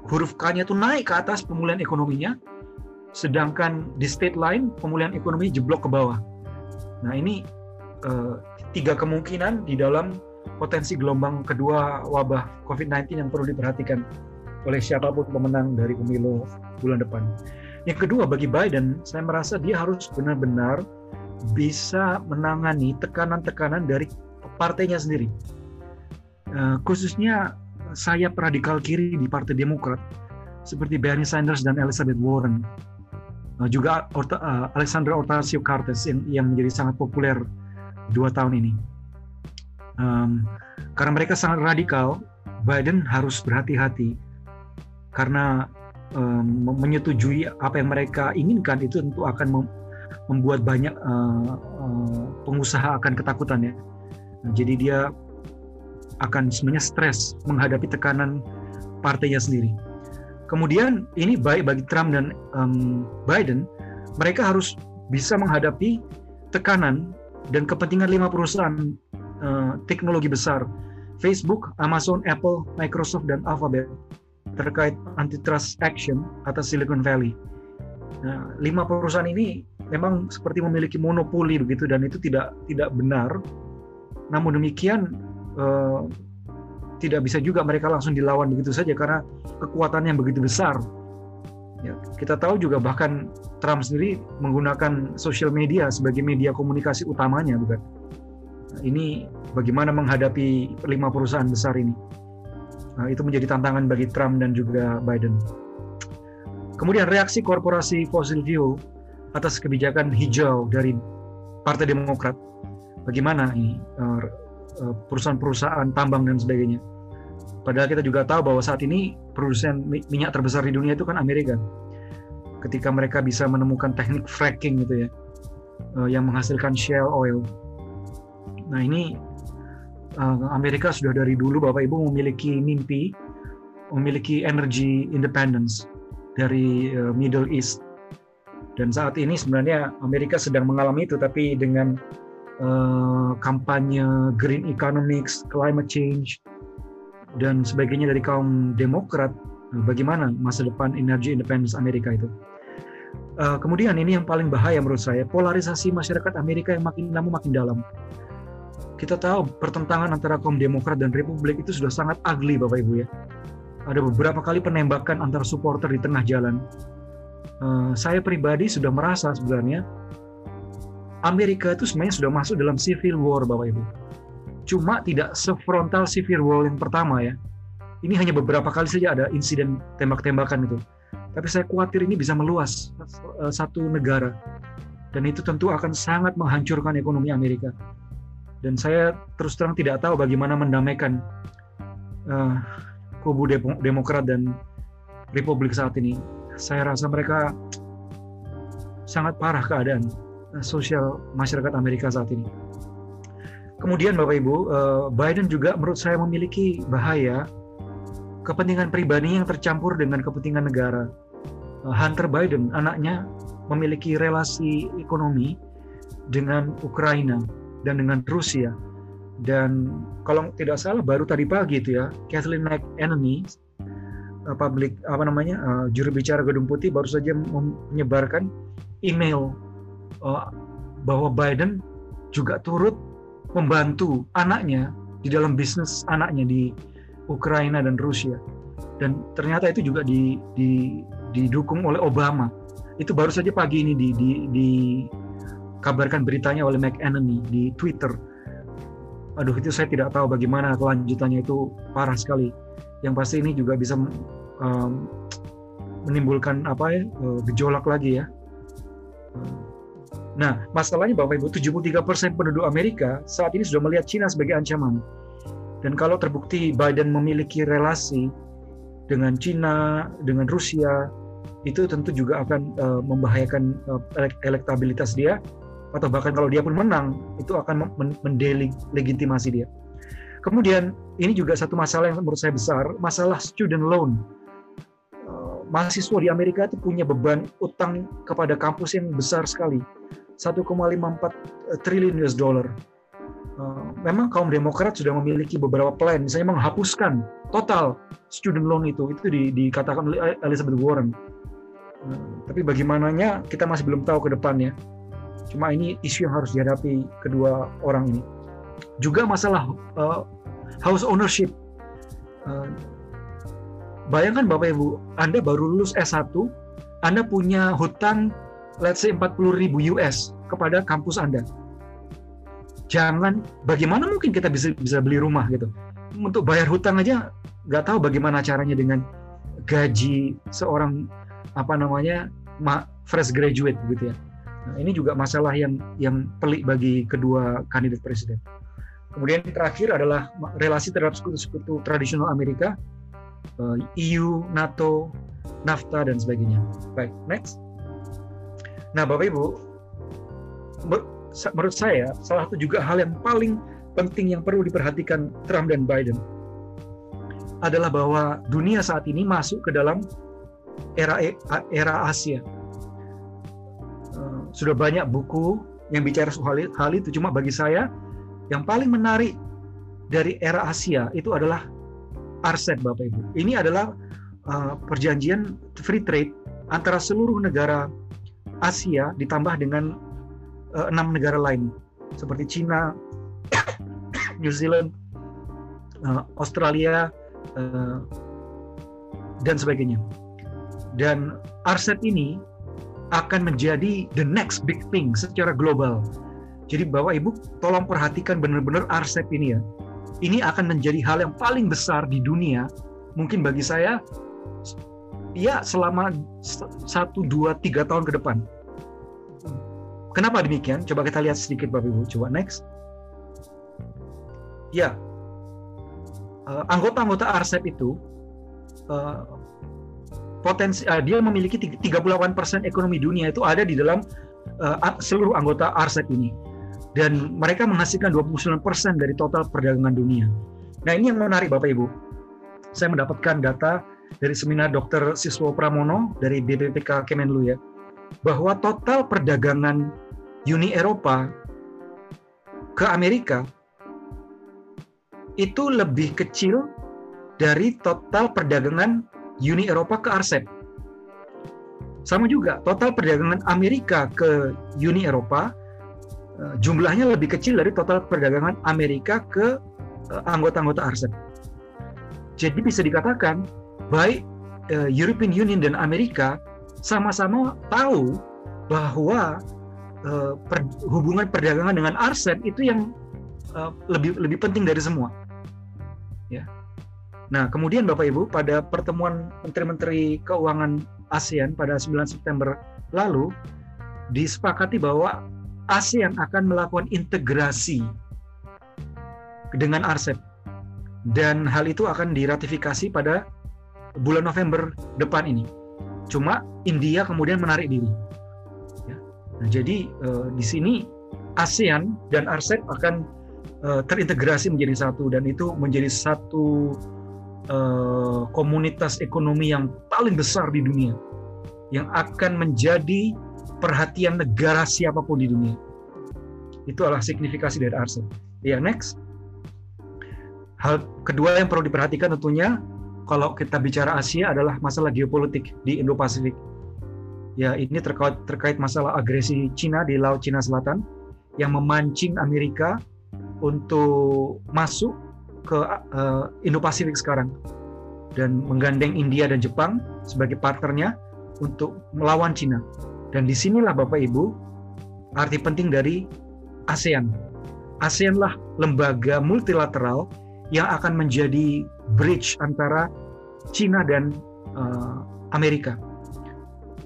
huruf K-nya itu naik ke atas pemulihan ekonominya, sedangkan di state lain pemulihan ekonomi jeblok ke bawah. Nah ini uh, tiga kemungkinan di dalam potensi gelombang kedua wabah COVID-19 yang perlu diperhatikan oleh siapa pun pemenang dari pemilu bulan depan. Yang kedua bagi Biden, saya merasa dia harus benar-benar bisa menangani tekanan-tekanan dari partainya sendiri. Uh, khususnya sayap radikal kiri di Partai Demokrat seperti Bernie Sanders dan Elizabeth Warren. Uh, juga Orta, uh, Alexandra Ocasio-Cortez yang menjadi sangat populer dua tahun ini. Um, karena mereka sangat radikal, Biden harus berhati-hati karena um, menyetujui apa yang mereka inginkan itu tentu akan membuat banyak uh, uh, pengusaha akan ketakutan ya. Nah, jadi dia akan sebenarnya stres menghadapi tekanan partainya sendiri. Kemudian ini baik bagi Trump dan um, Biden, mereka harus bisa menghadapi tekanan dan kepentingan lima perusahaan uh, teknologi besar, Facebook, Amazon, Apple, Microsoft, dan Alphabet terkait antitrust action atas Silicon Valley. Nah, lima perusahaan ini memang seperti memiliki monopoli begitu dan itu tidak tidak benar. Namun demikian uh, tidak bisa juga mereka langsung dilawan begitu saja karena kekuatannya yang begitu besar. Ya, kita tahu juga bahkan Trump sendiri menggunakan sosial media sebagai media komunikasi utamanya, bukan? Ini bagaimana menghadapi lima perusahaan besar ini. Nah, itu menjadi tantangan bagi Trump dan juga Biden. Kemudian reaksi korporasi fossil fuel atas kebijakan hijau dari Partai Demokrat. Bagaimana ini eh, Eh, perusahaan-perusahaan tambang dan sebagainya. Padahal kita juga tahu bahwa saat ini produsen minyak terbesar di dunia itu kan Amerika. Ketika mereka bisa menemukan teknik fracking gitu ya, eh, yang menghasilkan shale oil. Nah ini eh, Amerika sudah dari dulu Bapak Ibu memiliki mimpi, memiliki energy independence dari Middle East. Dan saat ini sebenarnya Amerika sedang mengalami itu, tapi dengan uh, kampanye green economics, climate change, dan sebagainya dari kaum Demokrat, bagaimana masa depan energi independence Amerika itu. Uh, kemudian ini yang paling bahaya menurut saya, polarisasi masyarakat Amerika yang makin lama makin dalam. Kita tahu pertentangan antara kaum Demokrat dan Republik itu sudah sangat ugly Bapak Ibu ya. Ada beberapa kali penembakan antar supporter di tengah jalan. Uh, saya pribadi sudah merasa sebenarnya Amerika itu sebenarnya sudah masuk dalam civil war Bapak Ibu. Cuma tidak sefrontal civil war yang pertama ya. Ini hanya beberapa kali saja ada insiden tembak-tembakan itu. Tapi saya khawatir ini bisa meluas eh, satu negara. Dan itu tentu akan sangat menghancurkan ekonomi Amerika. Dan saya terus terang tidak tahu bagaimana mendamaikan uh, kubu Demokrat dan Republik saat ini. Saya rasa mereka sangat parah keadaan Eh, sosial masyarakat Amerika saat ini. Kemudian Bapak Ibu, eh, Biden juga menurut saya memiliki bahaya kepentingan pribadi yang tercampur dengan kepentingan negara. Hunter Biden, anaknya memiliki relasi ekonomi dengan Ukraina dan dengan Rusia. Dan kalau tidak salah baru tadi pagi itu ya, Kathleen McEnany, publik apa namanya juru bicara Gedung Putih baru saja menyebarkan email uh, bahwa Biden juga turut membantu anaknya di dalam bisnis anaknya di Ukraina dan Rusia. Dan ternyata itu juga di, di, didukung oleh Obama. Itu baru saja pagi ini di, di, dikabarkan beritanya oleh McEnany di Twitter. Aduh itu saya tidak tahu bagaimana kelanjutannya itu parah sekali. Yang pasti ini juga bisa um, menimbulkan apa ya uh, gejolak lagi ya. Nah, masalahnya Bapak Ibu, 73% penduduk Amerika saat ini sudah melihat Cina sebagai ancaman. Dan kalau terbukti Biden memiliki relasi dengan Cina, dengan Rusia, itu tentu juga akan uh, membahayakan uh, elektabilitas dia atau bahkan kalau dia pun menang itu akan mendelegitimasi dia. Kemudian ini juga satu masalah yang menurut saya besar, masalah student loan. Uh, mahasiswa di Amerika itu punya beban utang kepada kampus yang besar sekali, 1,54 triliun US dollar Eh, memang kaum Demokrat sudah memiliki beberapa plan, misalnya menghapuskan total student loan itu, itu di, dikatakan oleh Elizabeth Warren. Tapi bagaimananya kita masih belum tahu ke depannya. Cuma ini isu yang harus dihadapi kedua orang ini. Juga masalah uh, house ownership. Uh, bayangkan Bapak Ibu, Anda baru lulus S1, Anda punya hutang let's say 40 ribu US kepada kampus Anda jangan bagaimana mungkin kita bisa bisa beli rumah gitu untuk bayar hutang aja nggak tahu bagaimana caranya dengan gaji seorang apa namanya fresh graduate gitu ya nah, ini juga masalah yang yang pelik bagi kedua kandidat presiden. Kemudian terakhir adalah relasi terhadap sekutu-sekutu tradisional Amerika EU eh, e NATO NAFTA dan sebagainya. Baik next. Nah bapak ibu menurut saya salah satu juga hal yang paling penting yang perlu diperhatikan Trump dan Biden adalah bahwa dunia saat ini masuk ke dalam era era Asia. Sudah banyak buku yang bicara soal hal itu, cuma bagi saya yang paling menarik dari era Asia itu adalah RCEP Bapak Ibu. Ini adalah uh, perjanjian free trade antara seluruh negara Asia ditambah dengan uh, enam negara lain seperti Cina, [COUGHS] New Zealand, uh, Australia, uh, dan sebagainya. Dan RCEP ini akan menjadi the next big thing secara global. Jadi Bapak Ibu tolong perhatikan benar-benar RCEP ini ya. Ini akan menjadi hal yang paling besar di dunia. Mungkin bagi saya ya selama satu, dua, tiga tahun ke depan Kenapa demikian? Coba kita lihat sedikit Bapak Ibu. Coba next. Ya, uh, anggota-anggota RCEP itu uh, potensi uh, dia memiliki 38% ekonomi dunia itu ada di dalam uh, seluruh anggota RCEP ini. Dan mereka menghasilkan 29% dari total perdagangan dunia. Nah, ini yang menarik Bapak Ibu. Saya mendapatkan data dari seminar Dr. Siswo Pramono dari BPPK Kemenlu ya, bahwa total perdagangan Uni Eropa ke Amerika itu lebih kecil dari total perdagangan Uni Eropa ke RCEP. Sama juga, total perdagangan Amerika ke Uni Eropa eh, jumlahnya lebih kecil dari total perdagangan Amerika ke eh, anggota-anggota RCEP. Jadi bisa dikatakan baik eh, European Union dan Amerika sama-sama tahu bahwa hubungan perdagangan dengan RCEP itu yang lebih lebih penting dari semua. Ya. Nah, kemudian Bapak Ibu pada pertemuan Menteri-menteri Keuangan ASEAN pada 9 September lalu disepakati bahwa ASEAN akan melakukan integrasi dengan RCEP dan hal itu akan diratifikasi pada bulan November depan ini. Cuma India kemudian menarik diri. Nah, jadi uh, di sini ASEAN dan RCEP akan uh, terintegrasi menjadi satu dan itu menjadi satu uh, komunitas ekonomi yang paling besar di dunia yang akan menjadi perhatian negara siapa pun di dunia. Itu adalah signifikasi dari RCEP. Ya, next. Hal kedua yang perlu diperhatikan tentunya kalau kita bicara Asia adalah masalah geopolitik di Indo-Pasifik. Ya, ini terkait terkait masalah agresi Cina di Laut Cina Selatan yang memancing Amerika untuk masuk ke uh, Indo-Pasifik sekarang dan menggandeng India dan Jepang sebagai partnernya untuk melawan Cina. Dan di sinilah Bapak Ibu arti penting dari ASEAN. ASEAN lah lembaga multilateral yang akan menjadi bridge antara Cina dan uh, Amerika.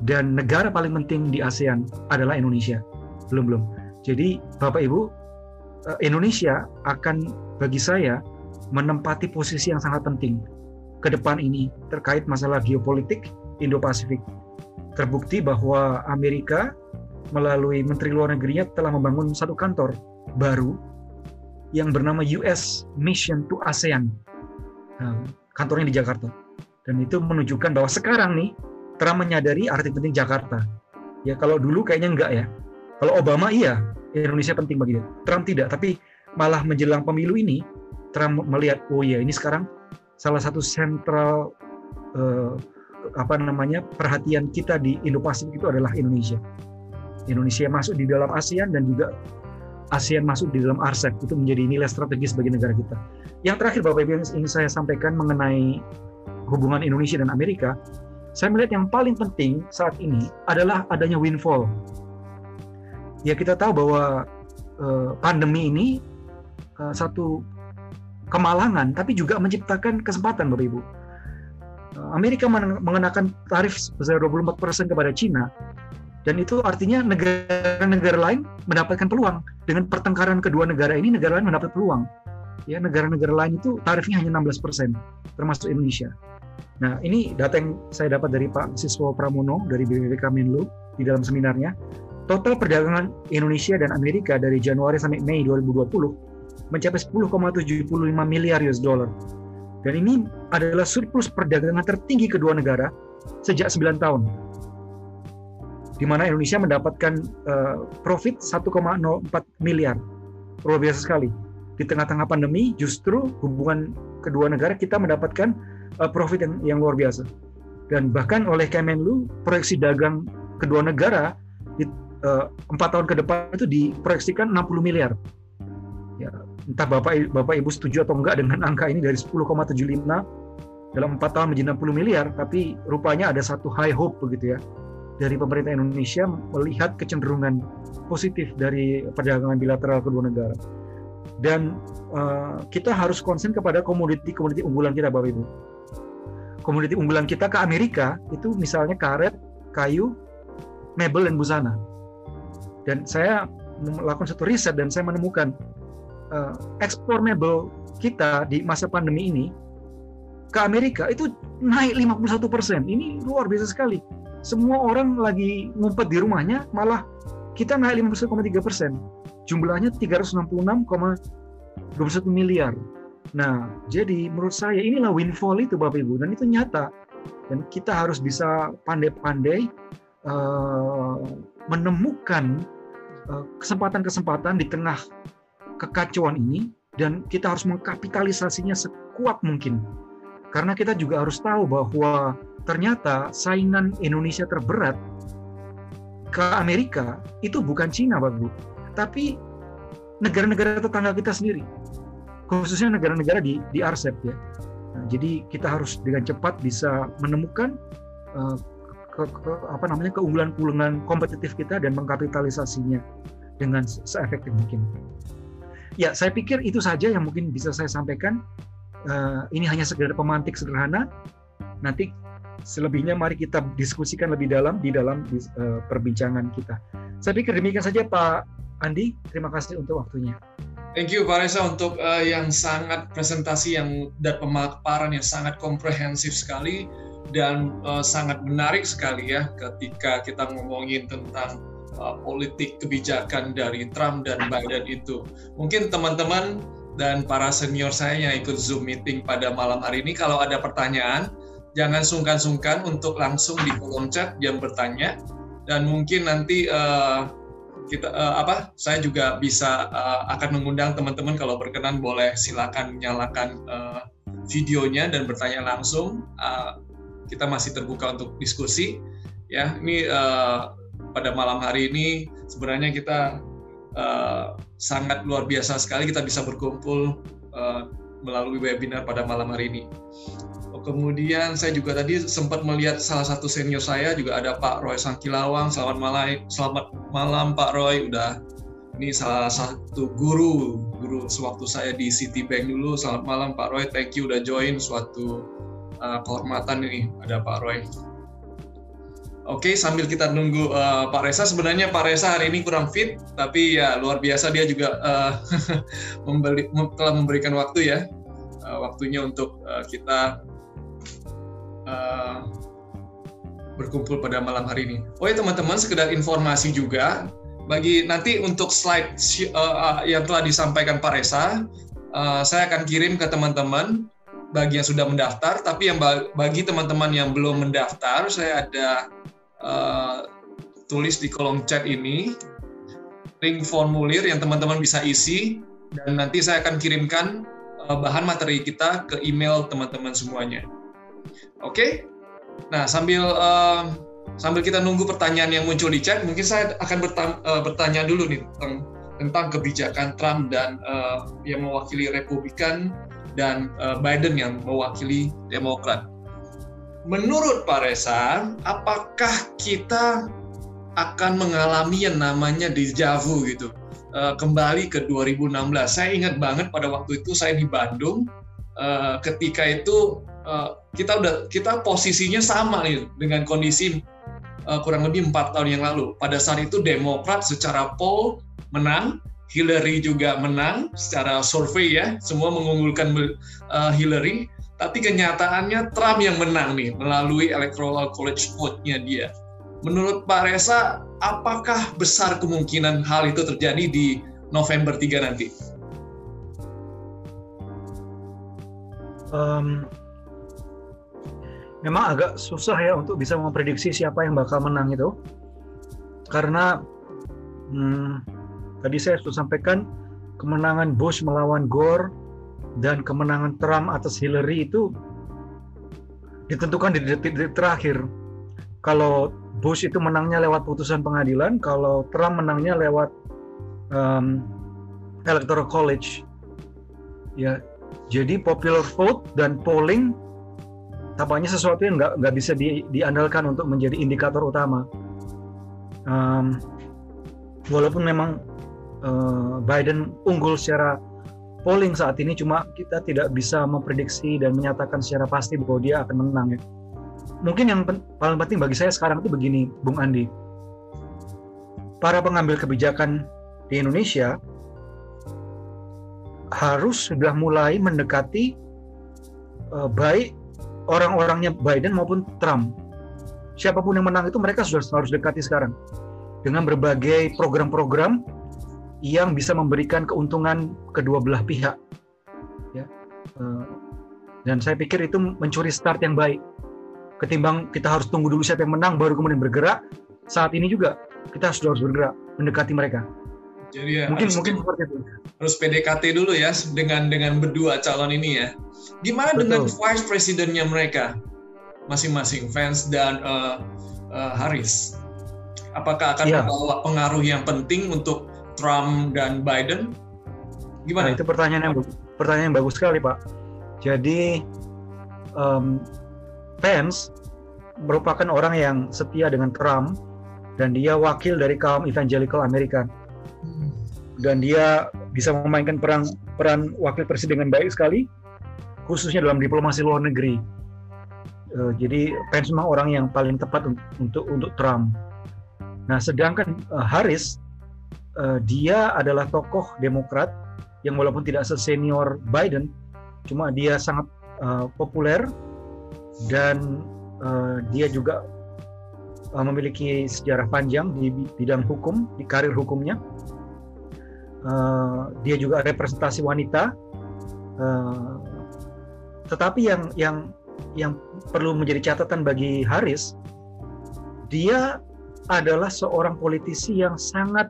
Dan negara paling penting di ASEAN adalah Indonesia. Belum belum. Jadi Bapak Ibu, uh, Indonesia akan bagi saya menempati posisi yang sangat penting ke depan ini terkait masalah geopolitik Indo-Pasifik. Terbukti bahwa Amerika melalui Menteri Luar Negerinya telah membangun satu kantor baru yang bernama US Mission to ASEAN. Nah, kantornya di Jakarta. Dan itu menunjukkan bahwa sekarang nih Trump menyadari arti penting Jakarta. Ya kalau dulu kayaknya enggak ya. Kalau Obama iya, Indonesia penting bagi dia. Trump tidak, tapi malah menjelang pemilu ini Trump melihat oh iya ini sekarang salah satu sentral uh, apa namanya perhatian kita di Indo-Pasifik itu adalah Indonesia. Indonesia masuk di dalam ASEAN dan juga ASEAN masuk di dalam RCEP itu menjadi nilai strategis bagi negara kita. Yang terakhir Bapak Ibu yang ingin saya sampaikan mengenai hubungan Indonesia dan Amerika, saya melihat yang paling penting saat ini adalah adanya windfall. Ya kita tahu bahwa uh, pandemi ini uh, satu kemalangan, tapi juga menciptakan kesempatan, Bapak Ibu. Amerika mengenakan tarif sebesar 24% kepada Cina, dan itu artinya negara-negara lain mendapatkan peluang. Dengan pertengkaran kedua negara ini, negara lain mendapat peluang. Ya, negara-negara lain itu tarifnya hanya 16%, termasuk Indonesia. Nah, ini data yang saya dapat dari Pak Siswo Pramono dari BPPK Menlu di dalam seminarnya. Total perdagangan Indonesia dan Amerika dari Januari sampai Mei 2020 mencapai 10,75 miliar US dollar. Dan ini adalah surplus perdagangan tertinggi kedua negara sejak 9 tahun. Di mana Indonesia mendapatkan uh, profit 1,04 miliar. Luar biasa sekali. Di tengah-tengah pandemi justru hubungan kedua negara kita mendapatkan uh, profit yang, yang luar biasa. Dan bahkan oleh Kemenlu proyeksi dagang kedua negara di eh, empat uh, tahun ke depan itu diproyeksikan 60 miliar. Ya, entah Bapak Bapak Ibu setuju atau enggak dengan angka ini dari 10,75 dalam empat tahun menjadi 60 miliar, tapi rupanya ada satu high hope begitu ya dari pemerintah Indonesia melihat kecenderungan positif dari perdagangan bilateral kedua negara. Dan uh, kita harus konsen kepada komoditi-komoditi unggulan kita, Bapak Ibu. Komoditi unggulan kita ke Amerika itu misalnya karet, kayu, mebel, dan busana. Dan saya melakukan satu riset dan saya menemukan uh, ekspor mebel kita di masa pandemi ini ke Amerika itu naik 51 persen. Ini luar biasa sekali. Semua orang lagi ngumpet di rumahnya, malah kita naik 51,3 persen. Jumlahnya 366,21 miliar. Nah, jadi menurut saya inilah windfall itu Bapak Ibu, dan itu nyata. Dan kita harus bisa pandai-pandai uh, menemukan eh, kesempatan-kesempatan di tengah kekacauan ini dan kita harus mengkapitalisasinya sekuat mungkin. Karena kita juga harus tahu bahwa ternyata saingan Indonesia terberat ke Amerika itu bukan Cina, Bapak Bu, tapi negara-negara tetangga kita sendiri. Khususnya negara-negara di di RCEP ya. Nah, jadi kita harus dengan cepat bisa menemukan uh, ke, ke, apa namanya keunggulan-keunggulan kompetitif kita dan mengkapitalisasinya dengan seefektif mungkin. Ya, saya pikir itu saja yang mungkin bisa saya sampaikan. Uh, ini hanya sekedar pemantik sederhana. Nanti selebihnya mari kita diskusikan lebih dalam di dalam uh, perbincangan kita. Saya pikir demikian saja Pak Andi. Terima kasih untuk waktunya. Thank you Pak Reza untuk uh, yang sangat presentasi yang dan pemaparan yang sangat komprehensif sekali dan uh, sangat menarik sekali ya ketika kita ngomongin tentang uh, politik kebijakan dari Trump dan Biden itu. Mungkin teman-teman dan para senior saya yang ikut Zoom meeting pada malam hari ini, kalau ada pertanyaan, jangan sungkan-sungkan untuk langsung di kolom chat yang bertanya. Dan mungkin nanti uh, kita uh, apa saya juga bisa uh, akan mengundang teman-teman kalau berkenan boleh silakan nyalakan uh, videonya dan bertanya langsung. Uh, kita masih terbuka untuk diskusi. Ya, ini uh, pada malam hari ini sebenarnya kita uh, sangat luar biasa sekali kita bisa berkumpul uh, melalui webinar pada malam hari ini. Kemudian saya juga tadi sempat melihat salah satu senior saya juga ada Pak Roy Sangkilawang. Selamat malam, selamat malam Pak Roy. Udah ini salah satu guru guru sewaktu saya di Citibank dulu. Selamat malam Pak Roy. Thank you udah join suatu uh, kehormatan ini ada Pak Roy. Oke, sambil kita nunggu uh, Pak Reza, sebenarnya Pak Reza hari ini kurang fit, tapi ya luar biasa dia juga uh, [LAUGHS] membeli, telah memberikan waktu ya, uh, waktunya untuk uh, kita uh, berkumpul pada malam hari ini. Oh ya teman-teman, sekedar informasi juga, bagi nanti untuk slide uh, yang telah disampaikan Pak Reza, uh, saya akan kirim ke teman-teman bagi yang sudah mendaftar, tapi yang bagi teman-teman yang belum mendaftar, saya ada uh, tulis di kolom chat ini link formulir yang teman-teman bisa isi dan nanti saya akan kirimkan uh, bahan materi kita ke email teman-teman semuanya. Oke? Okay? Nah, sambil uh, sambil kita nunggu pertanyaan yang muncul di chat, mungkin saya akan bertanya, uh, bertanya dulu nih tentang tentang kebijakan Trump dan uh, yang mewakili Republikan dan uh, Biden yang mewakili Demokrat menurut Pak Reza, apakah kita akan mengalami yang namanya dejavu gitu? Uh, kembali ke 2016. Saya ingat banget pada waktu itu saya di Bandung. Uh, ketika itu uh, kita udah kita posisinya sama nih dengan kondisi kurang lebih empat tahun yang lalu. Pada saat itu Demokrat secara poll menang, Hillary juga menang secara survei ya, semua mengunggulkan Hillary tapi kenyataannya Trump yang menang nih melalui electoral college vote-nya dia. Menurut Pak Reza, apakah besar kemungkinan hal itu terjadi di November 3 nanti? Um, memang agak susah ya untuk bisa memprediksi siapa yang bakal menang itu. Karena hmm, tadi saya sudah sampaikan kemenangan Bush melawan Gore dan kemenangan Trump atas Hillary itu ditentukan di detik-detik terakhir. Kalau Bush itu menangnya lewat putusan pengadilan, kalau Trump menangnya lewat um, electoral college. Ya, jadi popular vote dan polling tampaknya sesuatu yang nggak nggak bisa di, diandalkan untuk menjadi indikator utama. Um, walaupun memang uh, Biden unggul secara polling saat ini cuma kita tidak bisa memprediksi dan menyatakan secara pasti bahwa dia akan menang ya. Mungkin yang pen paling penting bagi saya sekarang itu begini, Bung Andi. Para pengambil kebijakan di Indonesia harus sudah mulai mendekati uh, baik orang-orangnya Biden maupun Trump. Siapa pun yang menang itu mereka sudah harus dekati sekarang dengan berbagai program-program yang bisa memberikan keuntungan kedua belah pihak. Ya. Eh, dan saya pikir itu mencuri start yang baik. Ketimbang kita harus tunggu dulu siapa yang menang baru kemudian bergerak. Saat ini juga kita sudah harus bergerak mendekati mereka. Jadi ya mungkin harus, mungkin seperti itu. Harus PDKT dulu ya dengan dengan berdua calon ini ya. Gimana Betul. dengan vice presidennya mereka masing-masing Vance dan uh, uh, Harris? Apakah akan ya. membawa pengaruh yang penting untuk Trump dan Biden? Gimana? Nah, itu pertanyaan yang pertanyaan yang bagus sekali, Pak. Jadi um, Pence merupakan orang yang setia dengan Trump dan dia wakil dari kaum evangelical Amerika. Dan dia bisa memainkan peran peran wakil presiden dengan baik sekali, khususnya dalam diplomasi luar negeri. Uh, jadi Pence memang orang yang paling tepat untuk untuk Trump. Nah, sedangkan uh, Harris uh, dia adalah tokoh Demokrat yang walaupun tidak sesenior Biden, cuma dia sangat uh, populer dan uh, dia juga uh, memiliki sejarah panjang di bidang hukum, di karir hukumnya. Uh, dia juga representasi wanita. Uh, tetapi yang yang yang perlu menjadi catatan bagi Harris, dia adalah seorang politisi yang sangat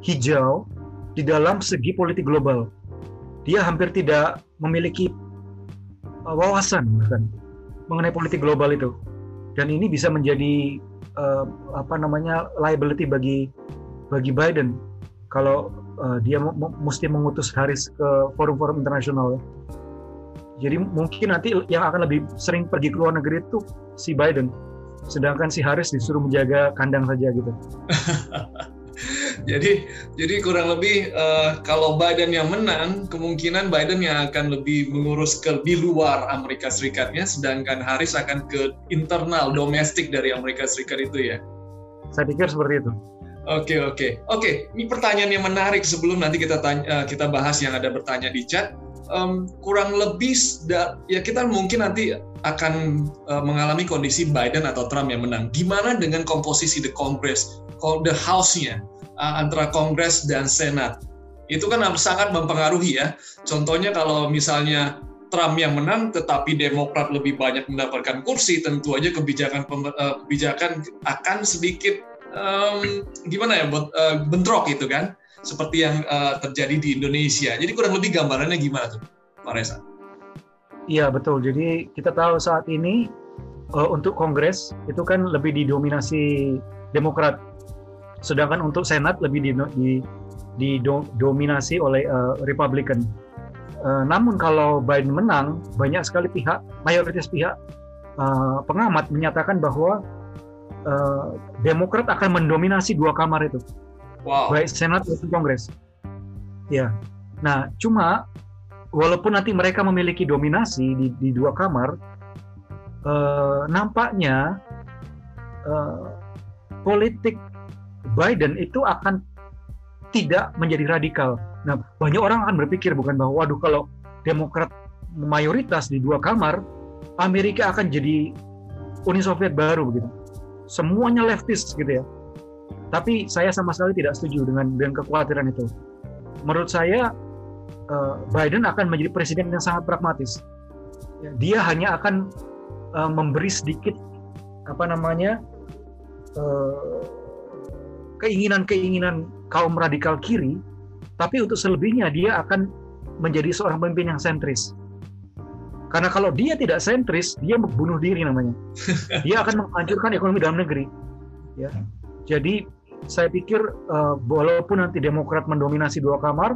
hijau di dalam segi politik global. Dia hampir tidak memiliki uh, wawasan bahkan mengenai politik global itu. Dan ini bisa menjadi uh, apa namanya liability bagi bagi Biden kalau uh, dia mesti mengutus Harris ke forum-forum internasional. Jadi mungkin nanti yang akan lebih sering pergi ke luar negeri itu si Biden, sedangkan si Harris disuruh menjaga kandang saja gitu. [LAUGHS] [LAUGHS] jadi jadi kurang lebih uh, kalau Biden yang menang, kemungkinan Biden yang akan lebih mengurus ke di luar Amerika Serikatnya, sedangkan Harris akan ke internal domestik dari Amerika Serikat itu ya. Saya pikir seperti itu. Oke oke oke. Ini pertanyaan yang menarik sebelum nanti kita tanya, uh, kita bahas yang ada bertanya di chat. Um, kurang lebih ya kita mungkin nanti akan uh, mengalami kondisi Biden atau Trump yang menang. Gimana dengan komposisi the Congress, the House-nya uh, antara Kongres dan Senat? Itu kan sangat mempengaruhi ya. Contohnya kalau misalnya Trump yang menang, tetapi Demokrat lebih banyak mendapatkan kursi, tentu aja kebijakan uh, kebijakan akan sedikit um, gimana ya uh, bentrok gitu kan seperti yang uh, terjadi di Indonesia. Jadi kurang lebih gambarannya gimana tuh, Pak Reza? Iya betul. Jadi kita tahu saat ini uh, untuk Kongres itu kan lebih didominasi Demokrat, sedangkan untuk Senat lebih di, di, didominasi oleh uh, Republikan. Uh, namun kalau Biden menang, banyak sekali pihak, mayoritas pihak uh, pengamat menyatakan bahwa uh, Demokrat akan mendominasi dua kamar itu, wow. baik Senat maupun Kongres. Ya, nah cuma walaupun nanti mereka memiliki dominasi di, di dua kamar, uh, nampaknya uh, politik Biden itu akan tidak menjadi radikal. Nah, banyak orang akan berpikir bukan bahwa, waduh kalau Demokrat mayoritas di dua kamar, Amerika akan jadi Uni Soviet baru begitu semuanya leftist gitu ya. Tapi saya sama sekali tidak setuju dengan dengan kekhawatiran itu. Menurut saya eh, Biden akan menjadi presiden yang sangat pragmatis. Dia hanya akan eh, memberi sedikit apa namanya eh, keinginan-keinginan kaum radikal kiri, tapi untuk selebihnya dia akan menjadi seorang pemimpin yang sentris. Karena kalau dia tidak sentris, dia bunuh diri namanya. [LAUGHS] Dia akan menghancurkan ekonomi dalam negeri. Ya. Jadi saya pikir uh, walaupun nanti Demokrat mendominasi dua kamar,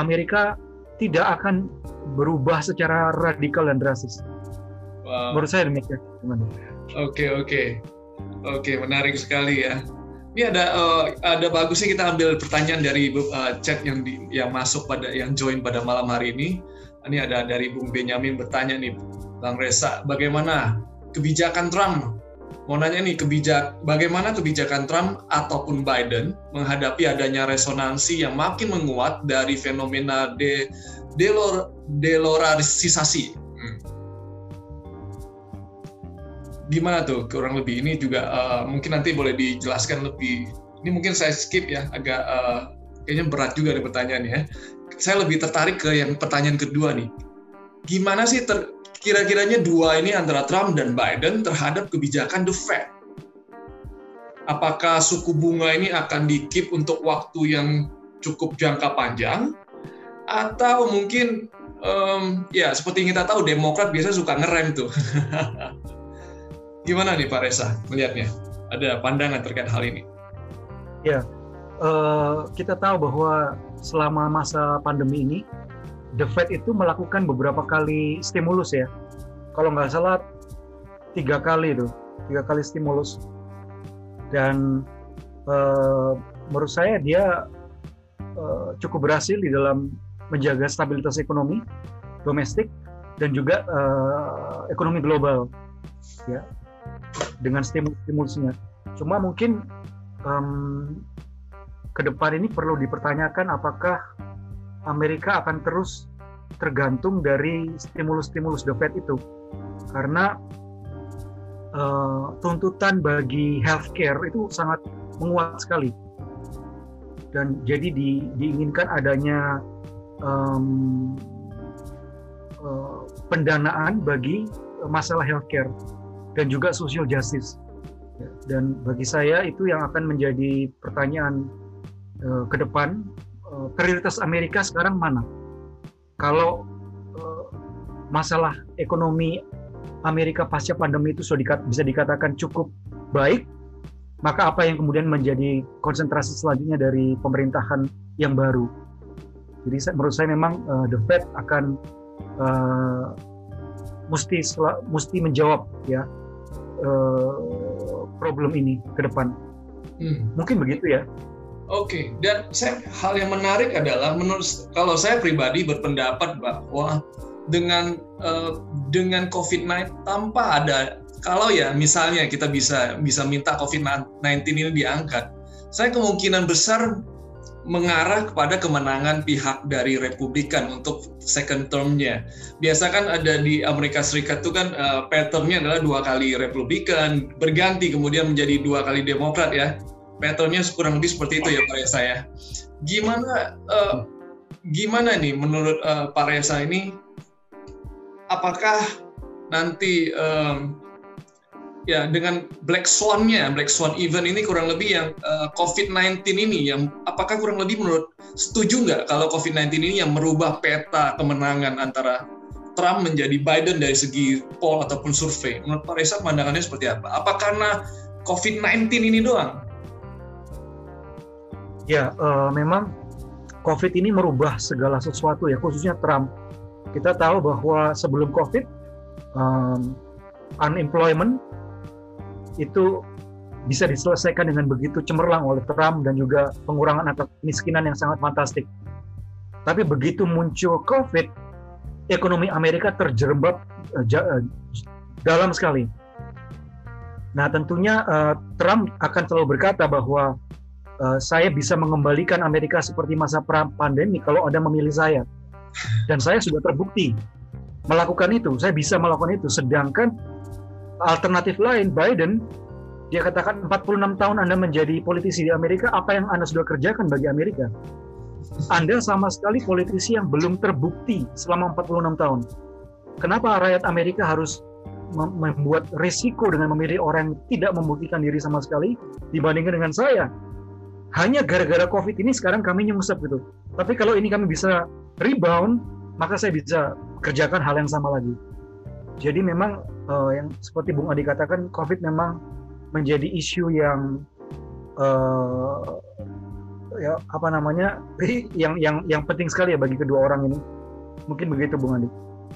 Amerika tidak akan berubah secara radikal dan drastis. Wow. Menurut saya demikian. Oke oke oke menarik sekali ya. Ini ada uh, ada bagusnya kita ambil pertanyaan dari uh, chat yang di, yang masuk pada yang join pada malam hari ini ini ada dari Bung Benyamin bertanya nih, Bang Reza, bagaimana kebijakan Trump? Mau nanya nih, kebijak, bagaimana kebijakan Trump ataupun Biden menghadapi adanya resonansi yang makin menguat dari fenomena de, delor, deloralisasi? Gimana tuh kurang lebih? Ini juga uh, mungkin nanti boleh dijelaskan lebih. Ini mungkin saya skip ya, agak uh, kayaknya berat juga nih pertanyaannya saya lebih tertarik ke yang pertanyaan kedua nih. Gimana sih ter, kira-kiranya dua ini antara Trump dan Biden terhadap kebijakan The Fed? Apakah suku bunga ini akan dikip untuk waktu yang cukup jangka panjang? Atau mungkin, um, ya seperti yang kita tahu, Demokrat biasa suka ngerem tuh. [LAUGHS] Gimana nih Pak Reza melihatnya? Ada pandangan terkait hal ini? Ya, uh, kita tahu bahwa selama masa pandemi ini, The Fed itu melakukan beberapa kali stimulus ya. Kalau nggak salah tiga kali itu, tiga kali stimulus. Dan uh, menurut saya dia uh, cukup berhasil di dalam menjaga stabilitas ekonomi domestik dan juga uh, ekonomi global, ya, dengan stimulus-stimulusnya. Cuma mungkin um, ke depan ini perlu dipertanyakan apakah Amerika akan terus tergantung dari stimulus-stimulus The Fed itu. Karena uh, tuntutan bagi healthcare itu sangat menguat sekali. Dan jadi di, diinginkan adanya um, uh, pendanaan bagi masalah healthcare dan juga social justice dan bagi saya itu yang akan menjadi pertanyaan uh, ke depan uh, prioritas Amerika sekarang mana? Kalau uh, masalah ekonomi Amerika pasca pandemi itu sudah dikat, bisa dikatakan cukup baik, maka apa yang kemudian menjadi konsentrasi selanjutnya dari pemerintahan yang baru. Jadi menurut saya memang uh, the Fed akan uh, mesti mesti menjawab ya uh, problem ini ke depan. Hmm. Mungkin begitu ya. Oke, okay. dan saya hal yang menarik adalah menurut kalau saya pribadi berpendapat bahwa dengan uh, dengan COVID-19 tanpa ada kalau ya misalnya kita bisa bisa minta COVID-19 ini diangkat, saya kemungkinan besar mengarah kepada kemenangan pihak dari Republikan untuk second term-nya. Biasa kan ada di Amerika Serikat itu kan uh, pattern-nya adalah dua kali Republikan, berganti kemudian menjadi dua kali Demokrat ya. Pattern-nya kurang lebih seperti itu ya Pak Reza ya. Gimana uh, gimana nih menurut uh, Pak Reza ini apakah nanti um, ya dengan Black Swan-nya, Black Swan event ini kurang lebih yang uh, COVID-19 ini yang apakah kurang lebih menurut setuju nggak kalau COVID-19 ini yang merubah peta kemenangan antara Trump menjadi Biden dari segi poll ataupun survei. Menurut Pak Reza pandangannya seperti apa? Apa karena COVID-19 ini doang? Ya, uh, memang COVID ini merubah segala sesuatu ya, khususnya Trump. Kita tahu bahwa sebelum COVID, um, unemployment itu bisa diselesaikan dengan begitu cemerlang oleh Trump dan juga pengurangan atau kemiskinan yang sangat fantastik. Tapi begitu muncul COVID, ekonomi Amerika terjerembab uh, uh, dalam sekali. Nah, tentunya uh, Trump akan selalu berkata bahwa uh, saya bisa mengembalikan Amerika seperti masa pandemi kalau ada memilih saya. Dan saya sudah terbukti melakukan itu. Saya bisa melakukan itu. Sedangkan alternatif lain Biden dia katakan 46 tahun Anda menjadi politisi di Amerika, apa yang Anda sudah kerjakan bagi Amerika? Anda sama sekali politisi yang belum terbukti selama 46 tahun. Kenapa rakyat Amerika harus membuat resiko dengan memilih orang yang tidak membuktikan diri sama sekali dibandingkan dengan saya? Hanya gara-gara COVID ini sekarang kami nyungsep gitu. Tapi kalau ini kami bisa rebound, maka saya bisa kerjakan hal yang sama lagi. Jadi memang uh, yang seperti Bung Adi katakan, COVID memang menjadi isu yang uh, ya apa namanya [LAUGHS] yang yang yang penting sekali ya bagi kedua orang ini. Mungkin begitu Bung Adi.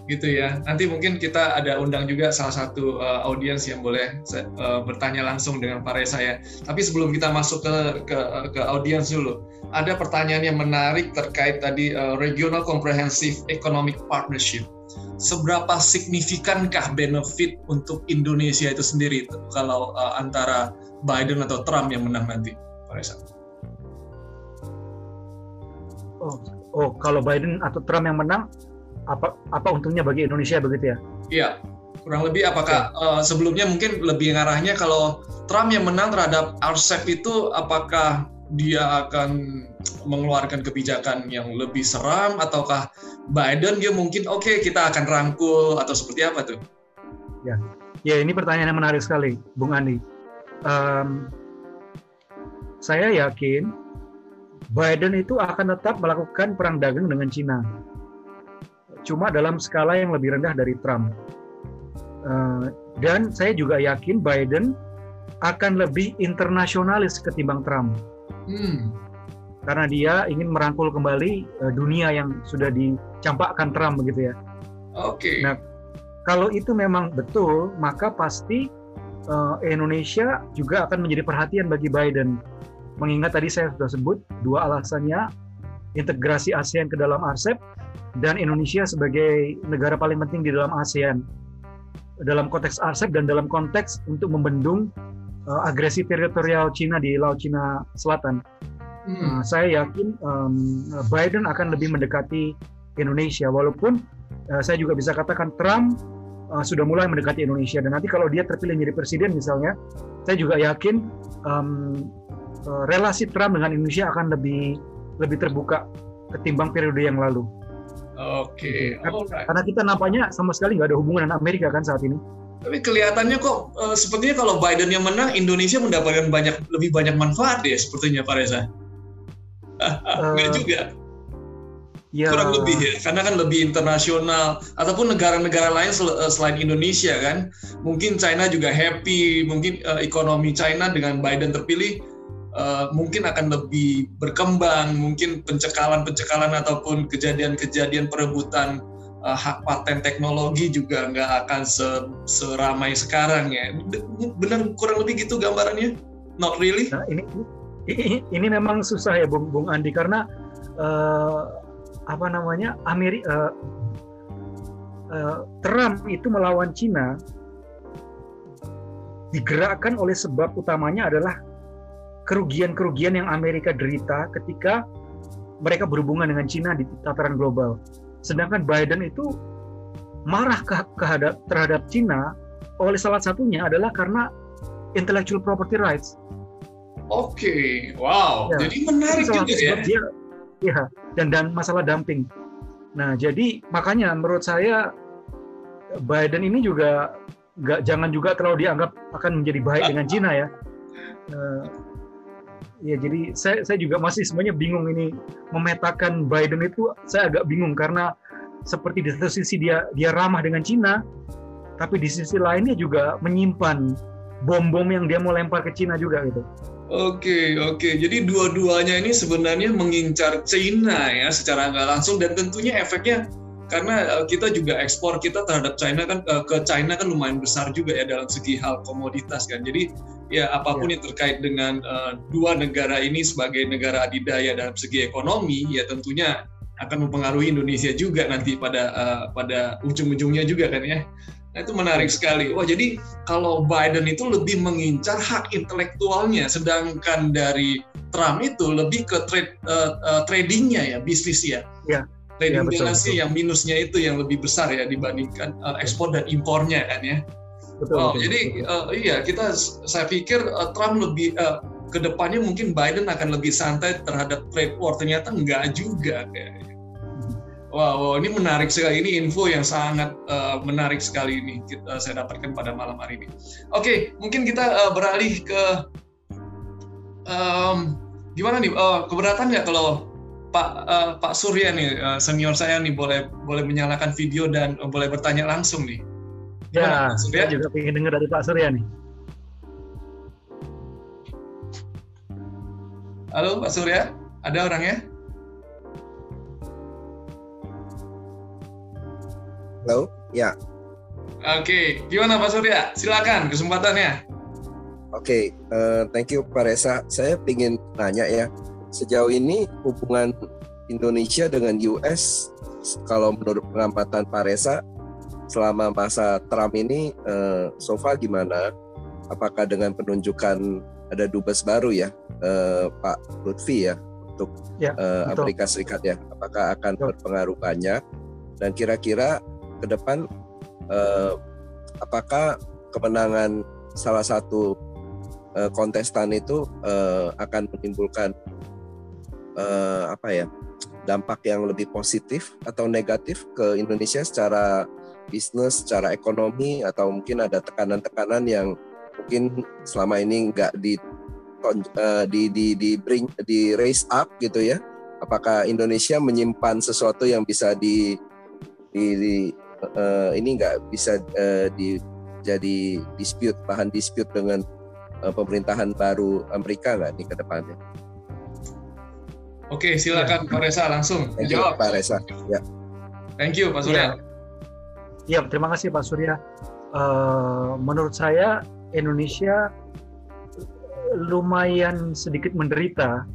Gitu ya. Nanti mungkin kita ada undang juga salah satu uh, audiens yang boleh uh, bertanya langsung dengan Pak Reza ya. Tapi sebelum kita masuk ke ke, ke audiens dulu, ada pertanyaan yang menarik terkait tadi uh, Regional Comprehensive Economic Partnership seberapa signifikankah benefit untuk Indonesia itu sendiri itu, kalau uh, antara Biden atau Trump yang menang nanti, Pak Reza? Oh, oh, kalau Biden atau Trump yang menang, apa apa untungnya bagi Indonesia begitu ya? Iya, kurang lebih apakah uh, sebelumnya mungkin lebih ngarahnya kalau Trump yang menang terhadap RCEP itu apakah dia akan mengeluarkan kebijakan yang lebih seram ataukah Biden dia mungkin oke okay, kita akan rangkul atau seperti apa tuh? Ya, ya ini pertanyaan yang menarik sekali, Bung Andi. Um, saya yakin Biden itu akan tetap melakukan perang dagang dengan Cina, cuma dalam skala yang lebih rendah dari Trump. Uh, dan saya juga yakin Biden akan lebih internasionalis ketimbang Trump Hmm. Karena dia ingin merangkul kembali uh, dunia yang sudah dicampakkan Trump begitu ya. Oke. Okay. Nah, kalau itu memang betul, maka pasti uh, Indonesia juga akan menjadi perhatian bagi Biden. Mengingat tadi saya sudah sebut dua alasannya, integrasi ASEAN ke dalam RCEP dan Indonesia sebagai negara paling penting di dalam ASEAN. Dalam konteks RCEP dan dalam konteks untuk membendung uh, agresi teritorial Cina di Laut Cina Selatan. Hmm. Uh, saya yakin um, Biden akan lebih mendekati Indonesia, walaupun uh, saya juga bisa katakan Trump uh, sudah mulai mendekati Indonesia dan nanti kalau dia terpilih menjadi presiden misalnya, saya juga yakin um, uh, relasi Trump dengan Indonesia akan lebih lebih terbuka ketimbang periode yang lalu. Oke. Okay. Karena kita nampaknya sama sekali nggak ada hubungan dengan Amerika kan saat ini. Tapi kelihatannya kok uh, sepertinya kalau Biden yang menang, Indonesia mendapatkan banyak lebih banyak manfaat ya sepertinya Pak Reza. Uh, Enggak juga. Ya. Kurang lebih ya, karena kan lebih internasional ataupun negara-negara lain sel eh, selain Indonesia kan, mungkin China juga happy, mungkin uh, ekonomi China dengan Biden terpilih uh, mungkin akan lebih berkembang, mungkin pencekalan-pencekalan ataupun kejadian-kejadian perebutan uh, hak paten teknologi juga nggak akan se seramai sekarang ya. Benar kurang lebih gitu gambarannya? Not really? Nah, ini, ini memang susah ya Bung Bung Andi karena uh, apa namanya Amerika uh, uh, Trump itu melawan Cina digerakkan oleh sebab utamanya adalah kerugian-kerugian yang Amerika derita ketika mereka berhubungan dengan Cina di tataran global. Sedangkan Biden itu marah ke, kehadap, terhadap Cina oleh salah satunya adalah karena intellectual property rights. Oke, okay. wow. Ya. Jadi menarik juga ya. Dia, ya dan dan masalah dumping. Nah jadi makanya menurut saya Biden ini juga nggak jangan juga terlalu dianggap akan menjadi baik [LAUGHS] dengan Cina ya. Uh, ya jadi saya saya juga masih semuanya bingung ini memetakan Biden itu saya agak bingung karena seperti di satu sisi dia dia ramah dengan Cina, tapi di sisi lainnya juga menyimpan bom-bom yang dia mau lempar ke Cina juga gitu. Oke, oke. Jadi dua-duanya ini sebenarnya mengincar China ya secara nggak langsung dan tentunya efeknya karena eh, kita juga ekspor kita terhadap China kan eh, ke China kan lumayan besar juga ya dalam segi hal komoditas kan. Jadi ya apa pun ya. yang terkait dengan uh, dua negara ini sebagai negara adidaya dalam segi ekonomi ya tentunya akan mempengaruhi Indonesia juga nanti pada uh, pada ujung-ujungnya juga kan ya. Nah, itu menarik sekali. Wah, jadi kalau Biden itu lebih mengincar hak intelektualnya, sedangkan dari Trump itu lebih ke trade uh, uh, tradingnya ya, bisnis ya. Ya. Trading ya, betul, betul. yang minusnya itu yang lebih besar ya dibandingkan uh, ekspor dan impornya kan ya. Betul, oh, betul, jadi betul. Uh, iya kita saya pikir uh, Trump lebih uh, ke depannya mungkin Biden akan lebih santai terhadap trade war ternyata enggak juga kayaknya. Wow, wow, ini menarik sekali. Ini info yang sangat uh, menarik sekali ini kita saya dapatkan pada malam hari ini. Oke, okay, mungkin kita uh, beralih ke um, gimana nih? Uh, keberatan nggak kalau Pak uh, Pak Surya nih uh, senior saya nih boleh boleh menyalakan video dan uh, boleh bertanya langsung nih. Ya, saya juga ingin dengar dari Pak Surya nih. Halo Pak Surya, ada orangnya? Halo, ya. Oke, gimana Pak Surya? Silakan kesempatannya. Oke, uh, thank you Pak Reza. Saya ingin tanya ya, sejauh ini hubungan Indonesia dengan US, kalau menurut pengamatan Pak Reza, selama masa Trump ini, uh, so far gimana? Apakah dengan penunjukan ada dubes baru ya, uh, Pak Lutfi ya, untuk ya, uh, Amerika Serikat ya, apakah akan betul. berpengaruh banyak? Dan kira-kira ke depan eh, apakah kemenangan salah satu eh, kontestan itu eh, akan menimbulkan eh, apa ya dampak yang lebih positif atau negatif ke Indonesia secara bisnis, secara ekonomi atau mungkin ada tekanan-tekanan yang mungkin selama ini nggak di uh, di di di bring di raise up gitu ya? Apakah Indonesia menyimpan sesuatu yang bisa di di, di uh, ini nggak bisa uh, di, jadi dispute bahan dispute dengan uh, pemerintahan baru Amerika nggak nih ke depannya? Oke, silakan ya. Pak Reza langsung Thank jawab. Pak Reza. Ya. Thank you Pak Surya. Ya, ya terima kasih Pak Surya. Uh, menurut saya Indonesia lumayan sedikit menderita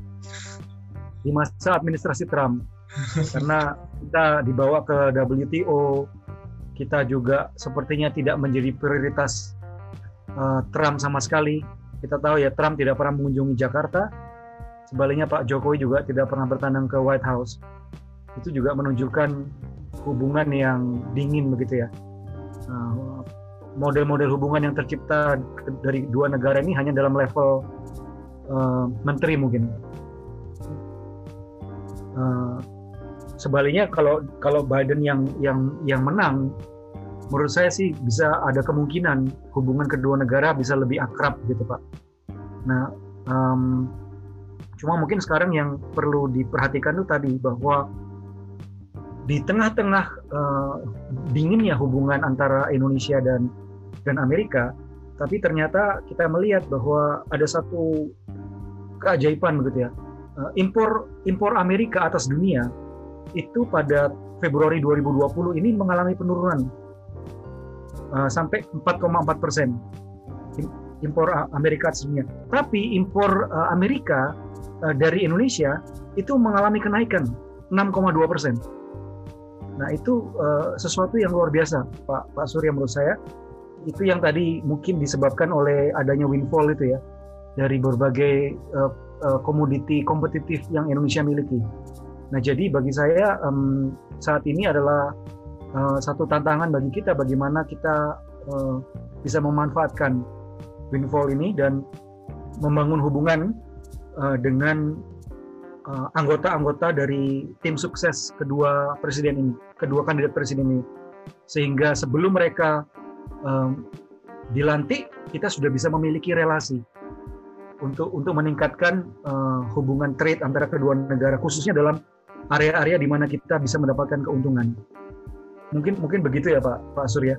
di masa administrasi Trump [LAUGHS] karena kita dibawa ke WTO kita juga sepertinya tidak menjadi prioritas uh, Trump sama sekali. Kita tahu ya Trump tidak pernah mengunjungi Jakarta. Sebaliknya Pak Jokowi juga tidak pernah bertandang ke White House. Itu juga menunjukkan hubungan yang dingin begitu ya. model model-model hubungan yang tercipta dari dua negara ini hanya dalam level uh, menteri mungkin. Uh, sebaliknya kalau kalau Biden yang yang yang menang menurut saya sih bisa ada kemungkinan hubungan kedua negara bisa lebih akrab gitu pak. Nah, um, cuma mungkin sekarang yang perlu diperhatikan itu tadi bahwa di tengah-tengah uh, dinginnya hubungan antara Indonesia dan dan Amerika, tapi ternyata kita melihat bahwa ada satu keajaiban begitu ya. Uh, impor impor Amerika atas dunia itu pada Februari 2020 ini mengalami penurunan uh, sampai 4,4 persen impor Amerika atas dunia. Tapi impor uh, Amerika dari Indonesia itu mengalami kenaikan 6,2 persen. Nah itu sesuatu yang luar biasa, Pak Pak Surya menurut saya. Itu yang tadi mungkin disebabkan oleh adanya windfall itu ya dari berbagai komoditi kompetitif yang Indonesia miliki. Nah jadi bagi saya um, saat ini adalah uh, satu tantangan bagi kita bagaimana kita uh, bisa memanfaatkan windfall ini dan membangun hubungan uh, dengan anggota-anggota uh, dari tim sukses kedua presiden ini, kedua kandidat presiden ini, sehingga sebelum mereka um, dilantik, kita sudah bisa memiliki relasi untuk untuk meningkatkan uh, hubungan trade antara kedua negara, khususnya dalam area-area di mana kita bisa mendapatkan keuntungan. Mungkin mungkin begitu ya Pak Pak Surya.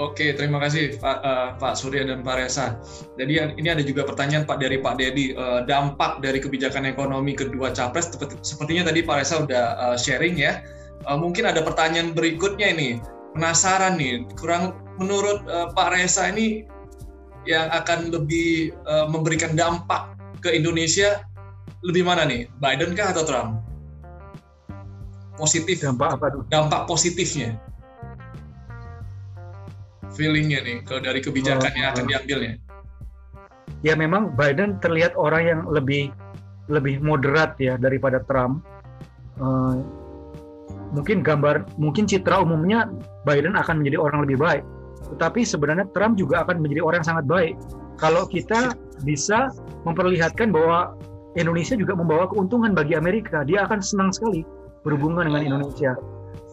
Oke, terima kasih Pak, uh, Pak Surya dan Pak Reza. Jadi ini ada juga pertanyaan Pak dari Pak Dedi, uh, dampak dari kebijakan ekonomi kedua capres. Sepertinya tadi Pak Reza udah uh, sharing ya. Uh, mungkin ada pertanyaan berikutnya ini. Penasaran nih, kurang menurut uh, Pak Reza ini yang akan lebih uh, memberikan dampak ke Indonesia lebih mana nih, Biden kah atau Trump? Positif. Dampak apa? Dampak positifnya feelingnya nih kalau dari kebijakan oh, yang akan diambilnya? Ya memang Biden terlihat orang yang lebih lebih moderat ya daripada Trump. Uh, mungkin gambar, mungkin citra umumnya Biden akan menjadi orang lebih baik. Tetapi sebenarnya Trump juga akan menjadi orang yang sangat baik kalau kita bisa memperlihatkan bahwa Indonesia juga membawa keuntungan bagi Amerika. Dia akan senang sekali berhubungan dengan. Indonesia.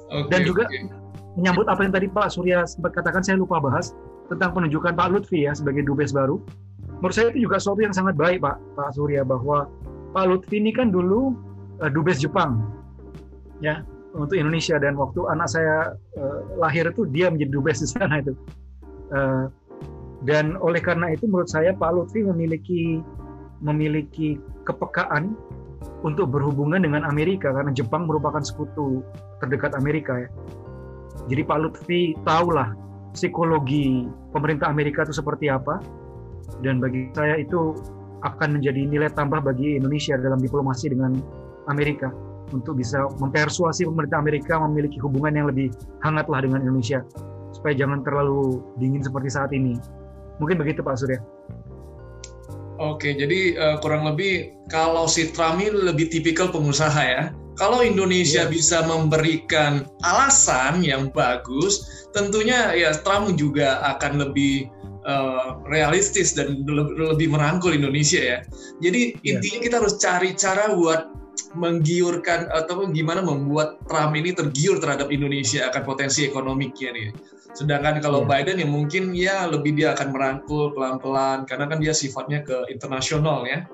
Okay, Dan juga okay menyambut apa yang tadi Pak Surya sempat katakan saya lupa bahas tentang penunjukan Pak Lutfi ya sebagai dubes baru. Menurut saya itu juga sesuatu yang sangat baik Pak Pak Surya bahwa Pak Lutfi ini kan dulu uh, dubes Jepang ya untuk Indonesia dan waktu anak saya uh, lahir itu dia menjadi dubes di sana itu. Uh, dan oleh karena itu menurut saya Pak Lutfi memiliki memiliki kepekaan untuk berhubungan dengan Amerika karena Jepang merupakan sekutu terdekat Amerika ya. Jadi Pak Lutfi tahulah psikologi pemerintah Amerika itu seperti apa. Dan bagi saya itu akan menjadi nilai tambah bagi Indonesia dalam diplomasi dengan Amerika untuk bisa mempersuasi pemerintah Amerika memiliki hubungan yang lebih hangatlah dengan Indonesia supaya jangan terlalu dingin seperti saat ini. Mungkin begitu Pak Surya. Oke, jadi uh, kurang lebih kalau si Trump ini lebih tipikal pengusaha ya. Kalau Indonesia yeah. bisa memberikan alasan yang bagus, tentunya ya Trump juga akan lebih uh, realistis dan lebih merangkul Indonesia ya. Jadi yeah. intinya kita harus cari cara buat menggiurkan atau gimana membuat Trump ini tergiur terhadap Indonesia akan potensi ekonomiknya nih. Sedangkan kalau yeah. Biden yang mungkin ya lebih dia akan merangkul pelan-pelan karena kan dia sifatnya ke internasional ya.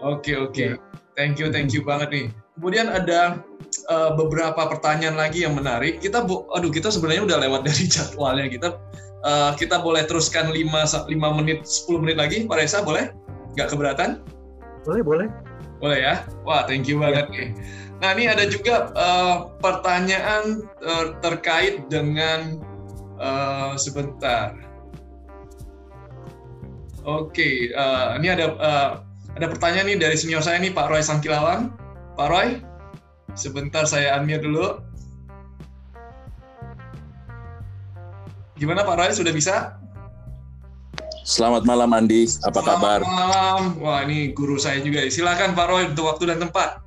Oke okay, oke. Okay. Yeah. Thank you thank you banget nih. Kemudian ada uh, beberapa pertanyaan lagi yang menarik. Kita, aduh, kita sebenarnya udah lewat dari [LAUGHS] jadwalnya. Kita, uh, kita boleh teruskan 5, 5 menit, 10 menit lagi, Pak Reza, boleh? Nggak keberatan? Boleh, boleh. Boleh ya? Wah, thank you banget ya. nih. Nah, ini ada juga uh, pertanyaan uh, terkait dengan uh, sebentar. Oke, okay, uh, ini ada uh, ada pertanyaan nih dari senior saya nih Pak Roy Sangkilawang. Pak Roy, sebentar saya unmute dulu. Gimana Pak Roy, sudah bisa? Selamat malam Andi, apa Selamat kabar? Selamat malam. Wah ini guru saya juga. Silakan Pak Roy untuk waktu dan tempat.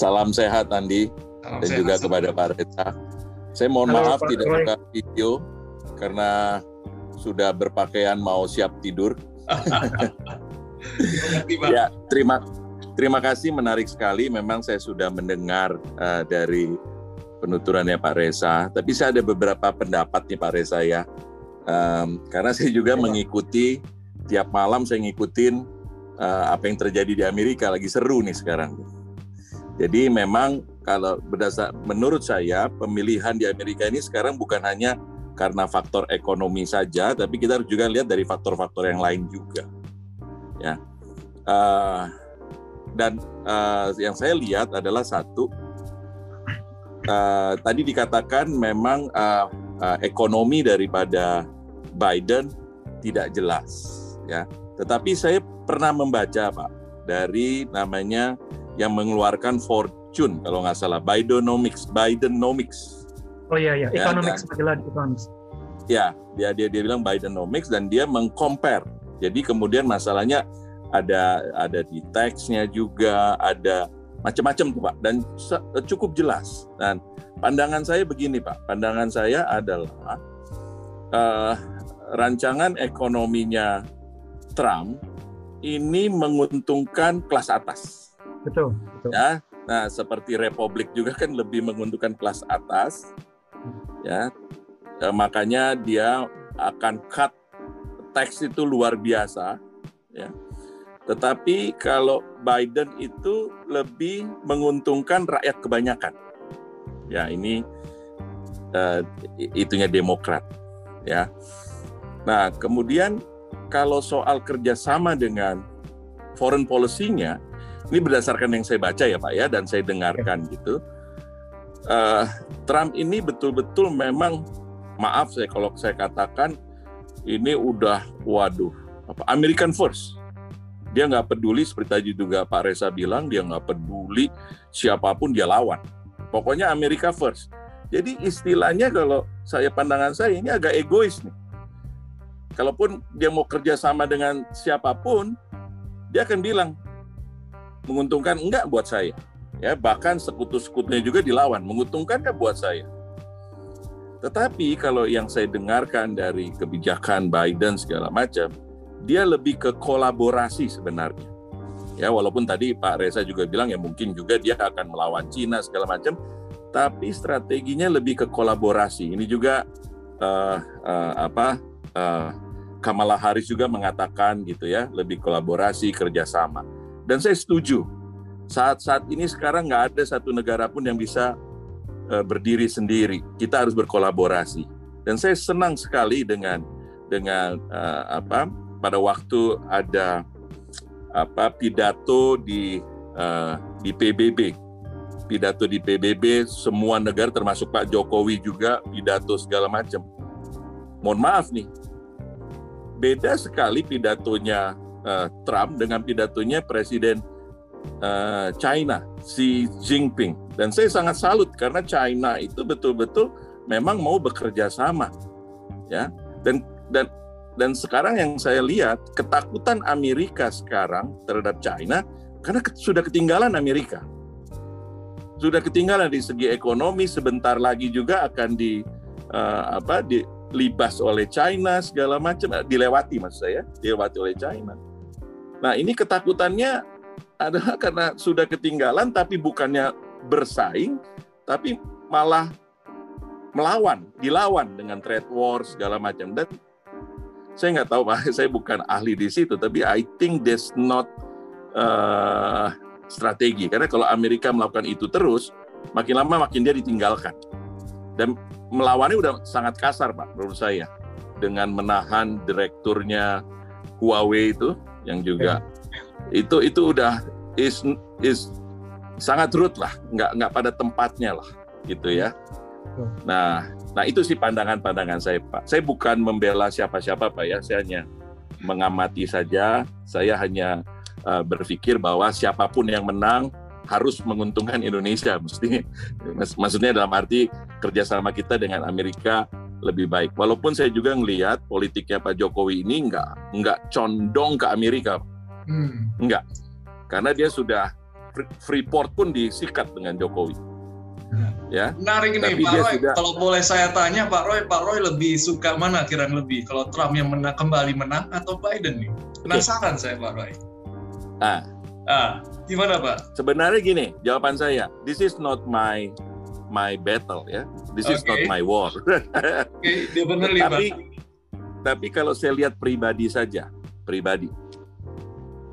Salam sehat Andi Salam dan sehat, juga kepada Pak Reza. Saya mohon Halo, maaf Pak tidak buka video karena sudah berpakaian mau siap tidur. ya, terima Terima kasih, menarik sekali. Memang saya sudah mendengar uh, dari penuturannya Pak Reza. Tapi saya ada beberapa pendapat nih Pak Reza ya. Um, karena saya juga ya, mengikuti tiap malam saya ngikutin uh, apa yang terjadi di Amerika lagi seru nih sekarang. Jadi memang kalau berdasar menurut saya pemilihan di Amerika ini sekarang bukan hanya karena faktor ekonomi saja, tapi kita harus juga lihat dari faktor-faktor yang lain juga. Ya, uh, dan uh, yang saya lihat adalah satu uh, tadi dikatakan memang uh, uh, ekonomi daripada Biden tidak jelas, ya. Tetapi saya pernah membaca pak dari namanya yang mengeluarkan Fortune kalau nggak salah Bidenomics, Bidenomics Oh iya iya, ya, economics majalah economics. Ya, dia dia dia bilang Bidenomics dan dia mengcompare. Jadi kemudian masalahnya ada ada di teksnya juga, ada macam-macam tuh Pak dan cukup jelas. Dan pandangan saya begini Pak, pandangan saya adalah uh, rancangan ekonominya Trump ini menguntungkan kelas atas. Betul, betul. Ya, nah seperti Republik juga kan lebih menguntungkan kelas atas ya. E, makanya dia akan cut teks itu luar biasa ya. Tetapi kalau Biden itu lebih menguntungkan rakyat kebanyakan ya. Ini uh, itunya Demokrat ya. Nah kemudian kalau soal kerjasama dengan foreign policy-nya ini berdasarkan yang saya baca ya Pak ya dan saya dengarkan gitu. Uh, Trump ini betul-betul memang maaf saya kalau saya katakan ini udah waduh apa American first dia nggak peduli seperti tadi juga Pak Reza bilang dia nggak peduli siapa pun dia lawan. Pokoknya Amerika first. Jadi istilahnya kalau saya pandangan saya ini agak egois nih. Kalaupun dia mau kerja sama dengan siapa pun dia akan bilang menguntungkan enggak buat saya? Ya bahkan sekutu-sekutunya juga dilawan menguntungkan kan buat saya? Tetapi kalau yang saya dengarkan dari kebijakan Biden segala macam dia lebih ke kolaborasi sebenarnya. Ya walaupun tadi Pak Reza juga bilang ya mungkin juga dia akan melawan Cina segala macam tapi strateginya lebih ke kolaborasi. Ini juga uh, uh, apa uh, Kamala Harris juga mengatakan gitu ya lebih kolaborasi kerjasama dan saya setuju saat-saat ini sekarang nggak ada satu negara pun yang bisa uh, berdiri sendiri. Kita harus berkolaborasi. Dan saya senang sekali dengan dengan uh, apa pada waktu ada apa pidato di uh, di PBB pidato di PBB semua negara termasuk Pak Jokowi juga pidato segala macam. Mohon maaf nih, beda sekali pidatonya uh, Trump dengan pidatonya Presiden uh, China, Xi Jinping. Dan saya sangat salut karena China itu betul-betul memang mau bekerja sama, ya. Dan dan dan sekarang yang saya lihat ketakutan Amerika sekarang terhadap China karena sudah ketinggalan Amerika. Sudah ketinggalan di segi ekonomi sebentar lagi juga akan di uh, apa dilibas oleh China segala macam dilewati maksud saya dilewati oleh China. Nah ini ketakutannya adalah karena sudah ketinggalan tapi bukannya bersaing tapi malah melawan, dilawan dengan trade war segala macam. Dan saya nggak tahu pak, [LAUGHS] saya bukan ahli di situ tapi I think that's not uh, strategi. Karena kalau Amerika melakukan itu terus makin lama makin dia ditinggalkan. Dan melawannya udah sangat kasar pak menurut saya. Dengan menahan direkturnya Huawei itu yang juga itu itu udah is is sangat rude lah, nggak nggak pada tempatnya lah, gitu ya. Nah, nah itu sih pandangan-pandangan saya Pak. Saya bukan membela siapa-siapa Pak ya, saya hanya mengamati saja. Saya hanya uh, berpikir bahwa siapa pun yang menang harus menguntungkan Indonesia, mesti maksudnya dalam arti kerjasama kita dengan Amerika lebih baik. Walaupun saya juga melihat politiknya Pak Jokowi ini nggak nggak condong ke Amerika, hmm. nggak karena dia sudah Freeport pun disikat dengan Jokowi. Ya. Menarik ini Pak Roy. Sudah... Kalau boleh saya tanya Pak Roy, Pak Roy lebih suka mana kira lebih? Kalau Trump yang menang kembali menang atau Biden nih? Penasaran okay. saya Pak Roy. Ah. Ah, gimana Pak? Sebenarnya gini, jawaban saya, this is not my my battle ya. This okay. is not my war. [LAUGHS] Okay, tapi, tapi kalau saya lihat pribadi saja, pribadi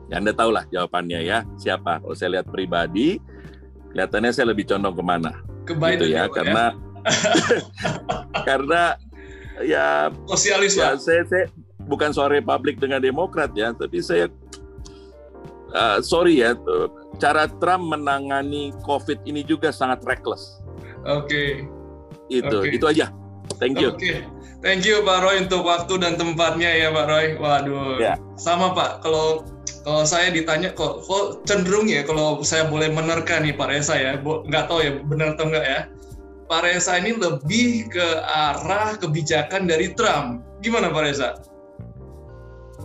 Ya, Anda tahu lah jawabannya ya, siapa. Kalau saya lihat pribadi, kelihatannya saya lebih condong ke mana? Ke Biden gitu ya, ya, karena [LAUGHS] karena ya sosialis ya, saya, saya bukan soal Republik dengan Demokrat ya, tapi saya uh, sorry ya, cara Trump menangani COVID ini juga sangat reckless. Oke. Okay. Itu, okay. itu aja. Thank you. Oke. Okay. Thank you Pak Roy untuk waktu dan tempatnya ya Pak Roy. Waduh. Ya. Sama Pak, kalau kalau saya ditanya kok, kok cenderung ya kalau saya boleh menerka nih Pak Reza ya, nggak tahu ya benar atau enggak ya. Pak Reza ini lebih ke arah kebijakan dari Trump. Gimana Pak Reza?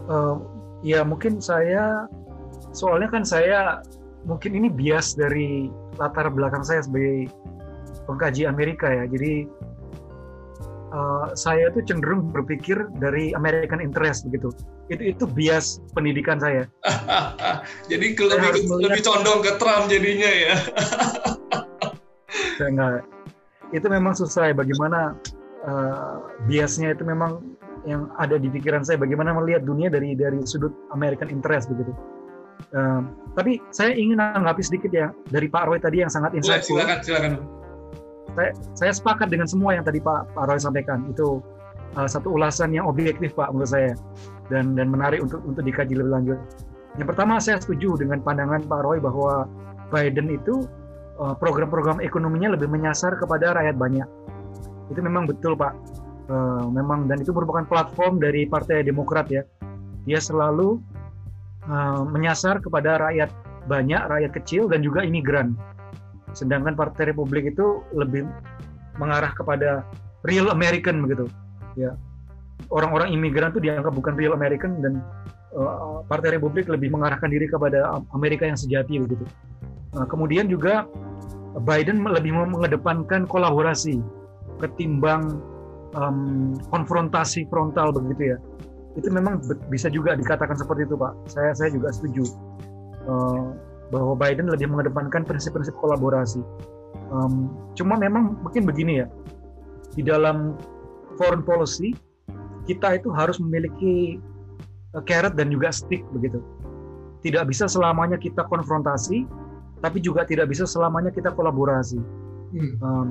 Uh, ya mungkin saya soalnya kan saya mungkin ini bias dari latar belakang saya sebagai pengkaji Amerika ya. Jadi uh, saya tuh cenderung berpikir dari American interest begitu. Itu itu bias pendidikan saya. [LAUGHS] Jadi saya lebih lebih condong ke Trump jadinya ya. saya enggak. Itu memang susah ya bagaimana uh, biasnya itu memang yang ada di pikiran saya bagaimana melihat dunia dari dari sudut American interest begitu. Uh, tapi saya ingin menanggapi sedikit ya dari Pak Roy tadi yang sangat insightful. Silakan, silakan saya, saya sepakat dengan semua yang tadi Pak, Pak Roy sampaikan. Itu uh, satu ulasan yang objektif Pak menurut saya dan dan menarik untuk untuk dikaji lebih lanjut. Yang pertama saya setuju dengan pandangan Pak Roy bahwa Biden itu uh, program-program ekonominya lebih menyasar kepada rakyat banyak. Itu memang betul Pak. Uh, memang dan itu merupakan platform dari Partai Demokrat ya. Dia selalu uh, menyasar kepada rakyat banyak, rakyat kecil dan juga imigran Sedangkan Partai Republik itu lebih mengarah kepada real American begitu. Ya. Orang-orang imigran itu dianggap bukan real American dan uh, Partai Republik lebih mengarahkan diri kepada Amerika yang sejati begitu. Uh, kemudian juga Biden lebih mengedepankan kolaborasi ketimbang um, konfrontasi frontal begitu ya. Itu memang bisa juga dikatakan seperti itu, Pak. Saya saya juga setuju. Uh, bahwa Biden lebih mengedepankan prinsip-prinsip kolaborasi. Um, cuma memang mungkin begini ya, di dalam foreign policy kita itu harus memiliki uh, carrot dan juga stick begitu. Tidak bisa selamanya kita konfrontasi, tapi juga tidak bisa selamanya kita kolaborasi. Hmm. Um,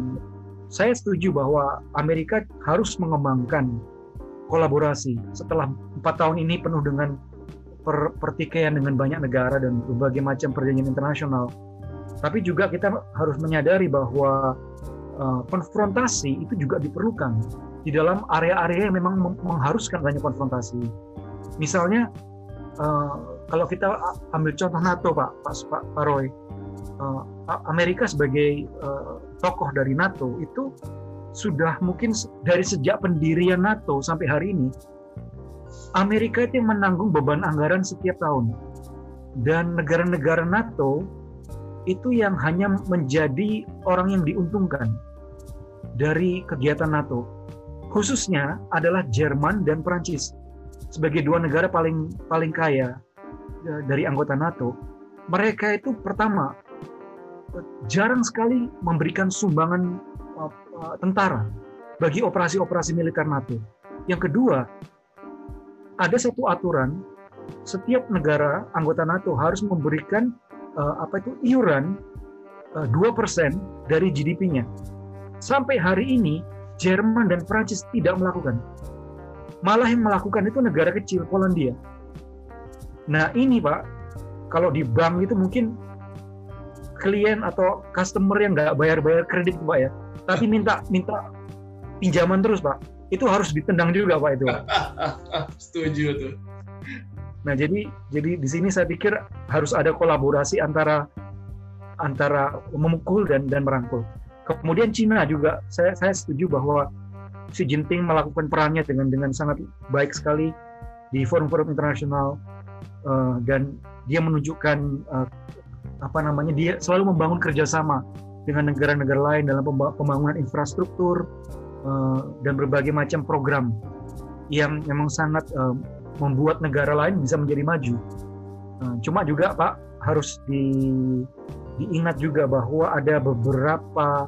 saya setuju bahwa Amerika harus mengembangkan kolaborasi setelah empat tahun ini penuh dengan per, pertikaian dengan banyak negara dan berbagai macam perjanjian internasional. Tapi juga kita harus menyadari bahwa uh, konfrontasi itu juga diperlukan di dalam area-area yang memang mengharuskan adanya konfrontasi. Misalnya uh, kalau kita ambil contoh NATO, Pak, Pak, Pak, Pak Roy, uh, Amerika sebagai uh, tokoh dari NATO itu sudah mungkin dari sejak pendirian NATO sampai hari ini Amerika itu menanggung beban anggaran setiap tahun. Dan negara-negara NATO itu yang hanya menjadi orang yang diuntungkan dari kegiatan NATO. Khususnya adalah Jerman dan Prancis. Sebagai dua negara paling paling kaya e, dari anggota NATO, mereka itu pertama jarang sekali memberikan sumbangan e, e, tentara bagi operasi-operasi militer NATO. Yang kedua, ada satu aturan setiap negara anggota NATO harus memberikan uh, apa itu iuran uh, eh, 2% dari GDP-nya. Sampai hari ini Jerman dan Prancis tidak melakukan. Malah yang melakukan itu negara kecil Polandia. Nah, ini Pak, kalau di bank itu mungkin klien atau customer yang nggak bayar-bayar kredit Pak ya, tapi minta minta pinjaman terus Pak itu harus ditendang juga pak itu. [LAUGHS] Setuju tuh. Nah jadi jadi di sini saya pikir harus ada kolaborasi antara antara memukul dan dan merangkul. Kemudian Cina juga saya saya setuju bahwa Xi Jinping melakukan perannya dengan dengan sangat baik sekali di forum-forum internasional uh, dan dia menunjukkan uh, apa namanya dia selalu membangun kerjasama dengan negara-negara lain dalam pembangunan infrastruktur Eh, dan berbagai macam program yang memang sangat uh, membuat negara lain bisa menjadi maju. Uh, cuma juga Pak harus di, diingat juga bahwa ada beberapa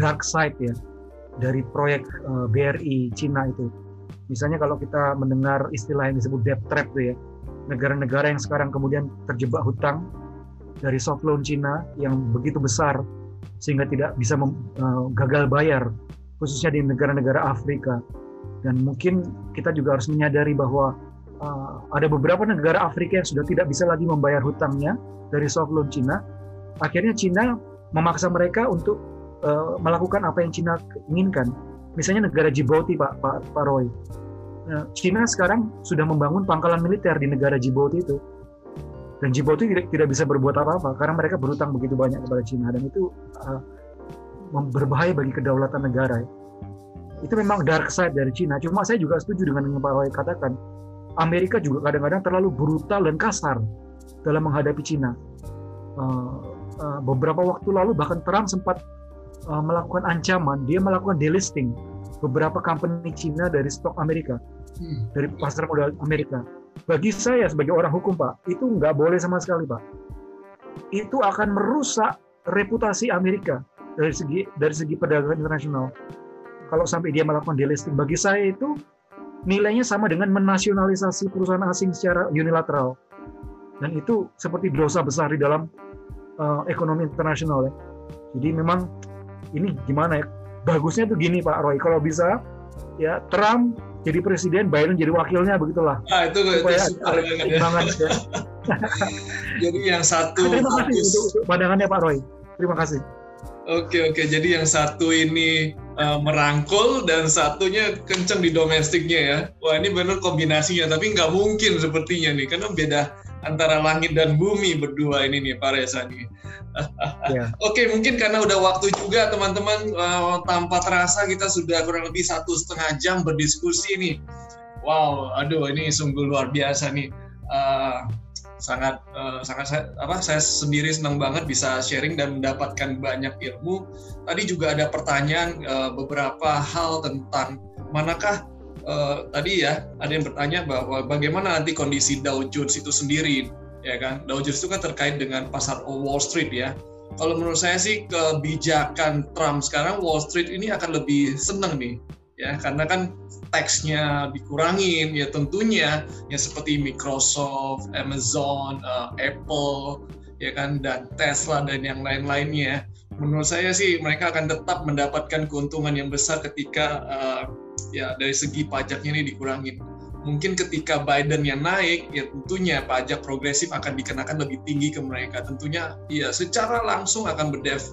dark side ya dari proyek BRI Cina itu. Misalnya kalau kita mendengar istilah yang disebut debt trap tuh ya, negara-negara yang sekarang kemudian terjebak hutang dari soft loan Cina yang begitu besar sehingga tidak bisa gagal bayar khususnya di negara-negara Afrika. Dan mungkin kita juga harus menyadari bahwa uh, ada beberapa negara Afrika yang sudah tidak bisa lagi membayar hutangnya dari soft loan Cina. Akhirnya Cina memaksa mereka untuk uh, melakukan apa yang Cina inginkan. Misalnya negara Djibouti Pak Pak, Pak Roy. Nah, Cina sekarang sudah membangun pangkalan militer di negara Djibouti itu. Dan Djibouti tidak, tidak bisa berbuat apa-apa karena mereka berutang begitu banyak kepada Cina. Dan itu uh, berbahaya bagi kedaulatan negara. Ya. Itu memang dark side dari Cina. Cuma saya juga setuju dengan yang Pak Roy katakan. Amerika juga kadang-kadang terlalu brutal dan kasar dalam menghadapi Cina. Uh, uh, beberapa waktu lalu bahkan Trump sempat uh, melakukan ancaman, dia melakukan delisting beberapa company Cina dari stok Amerika, hmm. dari pasar modal Amerika. Bagi saya sebagai orang hukum, Pak, itu nggak boleh sama sekali, Pak. Itu akan merusak reputasi Amerika dari segi dari segi perdagangan internasional. Kalau sampai dia melakukan delisting, bagi saya itu nilainya sama dengan menasionalisasi perusahaan asing secara unilateral. Dan itu seperti dosa besar di dalam uh, ekonomi internasional ya. Jadi memang ini gimana ya? bagusnya tuh gini Pak Roy, kalau bisa ya Trump jadi presiden, Biden jadi wakilnya begitulah. Ah itu Supaya itu super banget ya. ya. [LAUGHS] jadi yang satu. Terima kasih untuk pandangannya Pak Roy. Terima kasih. Oke oke, jadi yang satu ini uh, merangkul dan satunya kenceng di domestiknya ya. Wah ini benar kombinasinya, tapi nggak mungkin sepertinya nih, karena beda antara langit dan bumi berdua ini nih Pak Reza nih. [LAUGHS] yeah. Oke mungkin karena udah waktu juga teman-teman uh, tanpa terasa kita sudah kurang lebih satu setengah jam berdiskusi nih. Wow, aduh ini sungguh luar biasa nih. Uh, sangat uh, sangat saya, apa saya sendiri senang banget bisa sharing dan mendapatkan banyak ilmu. Tadi juga ada pertanyaan uh, beberapa hal tentang manakah uh, tadi ya ada yang bertanya bahwa bagaimana nanti kondisi Dow Jones itu sendiri ya kan Dow Jones itu kan terkait dengan pasar Wall Street ya. Kalau menurut saya sih kebijakan Trump sekarang Wall Street ini akan lebih senang nih ya karena kan teksnya dikurangin ya tentunya ya seperti Microsoft, Amazon, uh, Apple ya kan dan Tesla dan yang lain-lainnya. Menurut saya sih mereka akan tetap mendapatkan keuntungan yang besar ketika uh, ya dari segi pajaknya ini dikurangin. Mungkin ketika Biden yang naik ya tentunya pajak progresif akan dikenakan lebih tinggi ke mereka. Tentunya ya secara langsung akan berdev,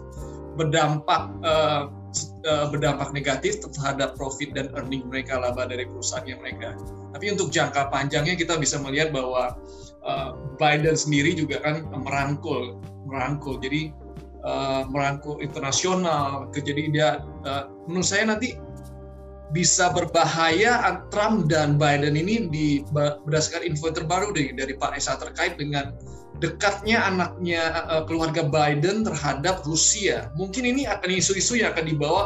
berdampak uh, uh, berdampak negatif terhadap profit dan earning mereka laba dari perusahaannya mereka. Tapi untuk jangka panjangnya kita bisa melihat bahwa uh, Biden sendiri juga kan merangkul, merangkul. Jadi uh, merangkul internasional. Jadi dia menurut saya nanti bisa berbahaya Trump dan Biden ini berdasarkan info terbaru dari, dari Pak Esa terkait dengan dekatnya anaknya uh, keluarga Biden terhadap Rusia. Mungkin ini akan isu-isu yang akan dibawa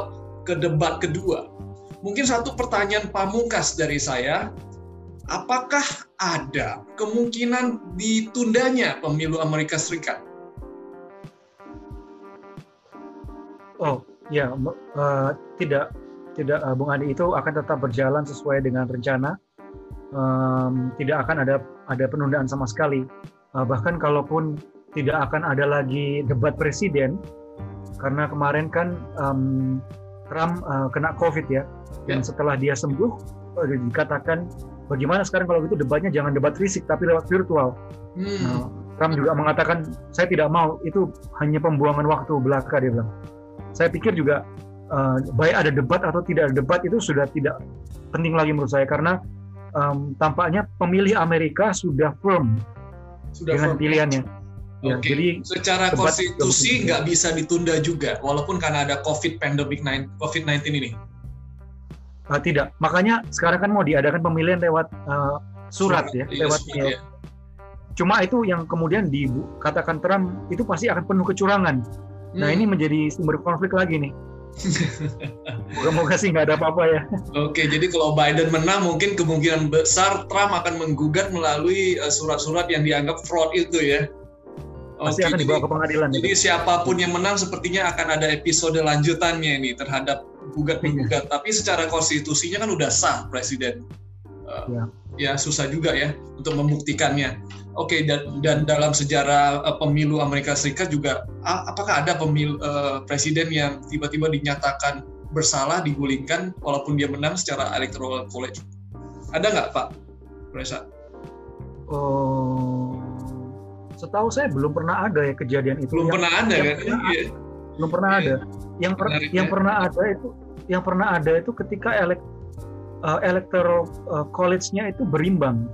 ke debat kedua. Mungkin satu pertanyaan pamungkas dari saya, apakah ada kemungkinan ditundanya pemilu Amerika Serikat? Oh, ya, uh, tidak tidak uh, Bung Andi itu akan tetap berjalan sesuai dengan rencana. Um, tidak akan ada ada penundaan sama sekali Uh, bahkan kalaupun tidak akan ada lagi debat presiden, karena kemarin kan um, Trump uh, kena COVID ya, dan ya. setelah dia sembuh uh, dikatakan bagaimana sekarang kalau gitu debatnya jangan debat fisik tapi lewat virtual. Hmm. Nah, Trump juga mengatakan saya tidak mau itu hanya pembuangan waktu belaka dia bilang. Saya pikir juga uh, baik ada debat atau tidak ada debat itu sudah tidak penting lagi menurut saya karena um, tampaknya pemilih Amerika sudah firm sudah dengan firm. pilihannya. Ya, Oke. Jadi secara konstitusi nggak bisa ditunda juga, walaupun karena ada COVID pandemic COVID-19 ini. Uh, tidak. Makanya sekarang kan mau diadakan pemilihan lewat uh, surat, surat ya, iya, lewat surat, ya. Cuma itu yang kemudian dikatakan Trump itu pasti akan penuh kecurangan. Nah, hmm. Nah ini menjadi sumber konflik lagi nih. Moga-moga sih nggak ada apa-apa ya. Oke, jadi kalau Biden menang mungkin kemungkinan besar Trump akan menggugat melalui eh, surat-surat yang dianggap fraud itu ya. Pasti Oke, akan dibawa ke pengadilan. Jadi itu. siapa pun yang menang sepertinya akan ada episode lanjutannya ini terhadap gugat menggugat. Iya. Tapi secara konstitusinya kan udah sah presiden. Uh, ya. ya susah juga ya untuk membuktikannya. Oke, okay, dan, dan dalam sejarah uh, pemilu Amerika Serikat juga, apakah ada pemilu uh, presiden yang tiba-tiba dinyatakan bersalah, digulingkan, walaupun dia menang secara electoral college? Ada nggak, Pak Reza? Oh, setahu saya belum pernah ada ya kejadian itu. Belum yang, pernah ada kan? Pernah, iya. Belum pernah iya. ada. Yang per, yang pernah ada itu, yang pernah ada itu ketika elek, uh, electoral uh, college-nya itu berimbang.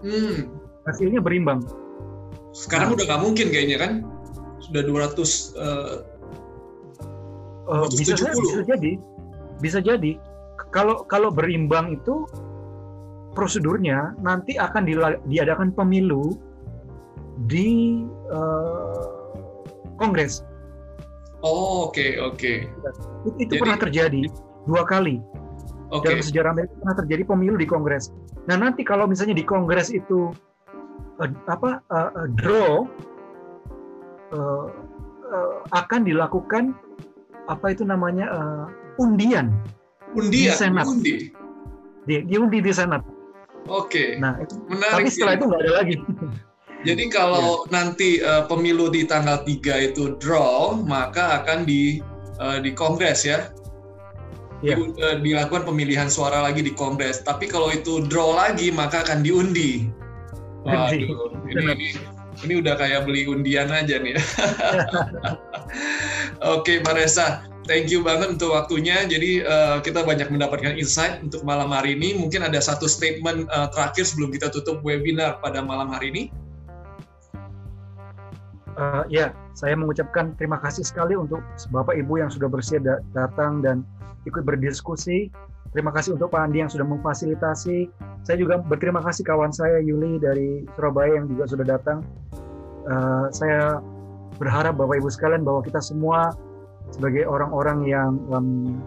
Hmm hasilnya berimbang. Sekarang nah, udah nggak mungkin kayaknya kan? Sudah 200 uh, uh, bisa, bisa jadi. Bisa jadi. Kalau kalau berimbang itu prosedurnya nanti akan diadakan pemilu di uh, Kongres. Oh, oke, okay, oke. Okay. Itu, itu Jadi, pernah terjadi dua kali. Okay. Dalam sejarah Amerika pernah terjadi pemilu di Kongres. Nah, nanti kalau misalnya di Kongres itu uh, apa uh, uh, draw uh, uh, akan dilakukan apa itu namanya uh, undian undian di senat undi di, diundi di senat oke okay. nah itu, Menarik tapi setelah ya. itu nggak ada lagi [LAUGHS] jadi kalau ya. nanti uh, pemilu di tanggal 3 itu draw maka akan di uh, di kongres ya ya. Di, uh, dilakukan pemilihan suara lagi di kongres tapi kalau itu draw lagi maka akan diundi Waduh, ini, ini, ini udah kayak beli undian aja nih. [LAUGHS] Oke, Mbak Resa, thank you banget untuk waktunya. Jadi uh, kita banyak mendapatkan insight untuk malam hari ini. Mungkin ada satu statement uh, terakhir sebelum kita tutup webinar pada malam hari ini. Uh, ya, saya mengucapkan terima kasih sekali untuk Bapak Ibu yang sudah bersedia datang dan ikut berdiskusi Terima kasih untuk Pak Andi yang sudah memfasilitasi. Saya juga berterima kasih kawan saya Yuli dari Surabaya yang juga sudah datang. Uh, saya berharap Bapak Ibu sekalian bahwa kita semua sebagai orang-orang yang um,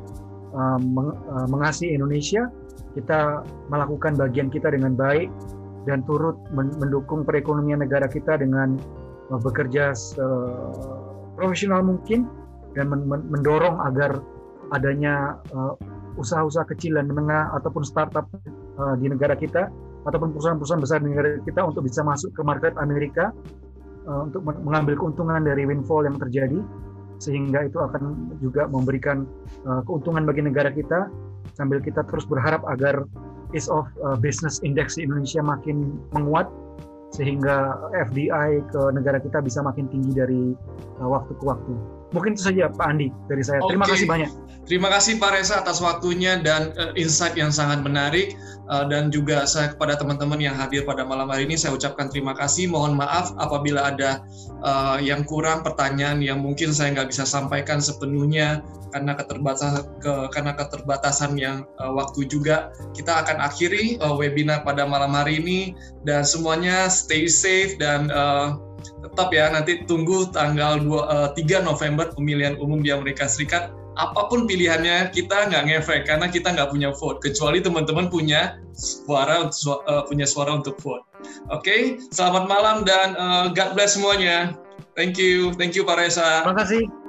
um, meng, mengasihi Indonesia, kita melakukan bagian kita dengan baik dan turut mendukung perekonomian negara kita dengan bekerja profesional mungkin dan mendorong agar adanya uh, usaha-usaha kecil dan menengah ataupun startup uh, di negara kita ataupun perusahaan-perusahaan besar di negara kita untuk bisa masuk ke market Amerika untuk mengambil keuntungan dari windfall yang terjadi. Sehingga itu akan juga memberikan keuntungan bagi negara kita. Sambil kita terus berharap agar ease of business index di Indonesia makin menguat sehingga FDI ke negara kita bisa makin tinggi dari uh, waktu ke waktu. Mungkin itu saja Pak Andi dari saya. Okay. Terima kasih banyak. Terima kasih Pak Reza atas waktunya dan uh, insight yang sangat menarik uh, dan juga saya kepada teman-teman yang hadir pada malam hari ini saya ucapkan terima kasih. Mohon maaf apabila ada uh, yang kurang pertanyaan yang mungkin saya nggak bisa sampaikan sepenuhnya karena keterbatasan ke, karena keterbatasan yang uh, waktu juga. Kita akan akhiri uh, webinar pada malam hari ini dan semuanya stay safe dan uh, tetap ya nanti tunggu tanggal 2, uh, 3 November pemilihan umum di Amerika Serikat apa pun pilihannya kita nggak ngefek karena kita nggak punya vote kecuali teman-teman punya suara uh, punya suara untuk vote. Oke, okay? selamat malam dan uh, God bless semuanya. Thank you, thank you Pak Reza. Terima kasih.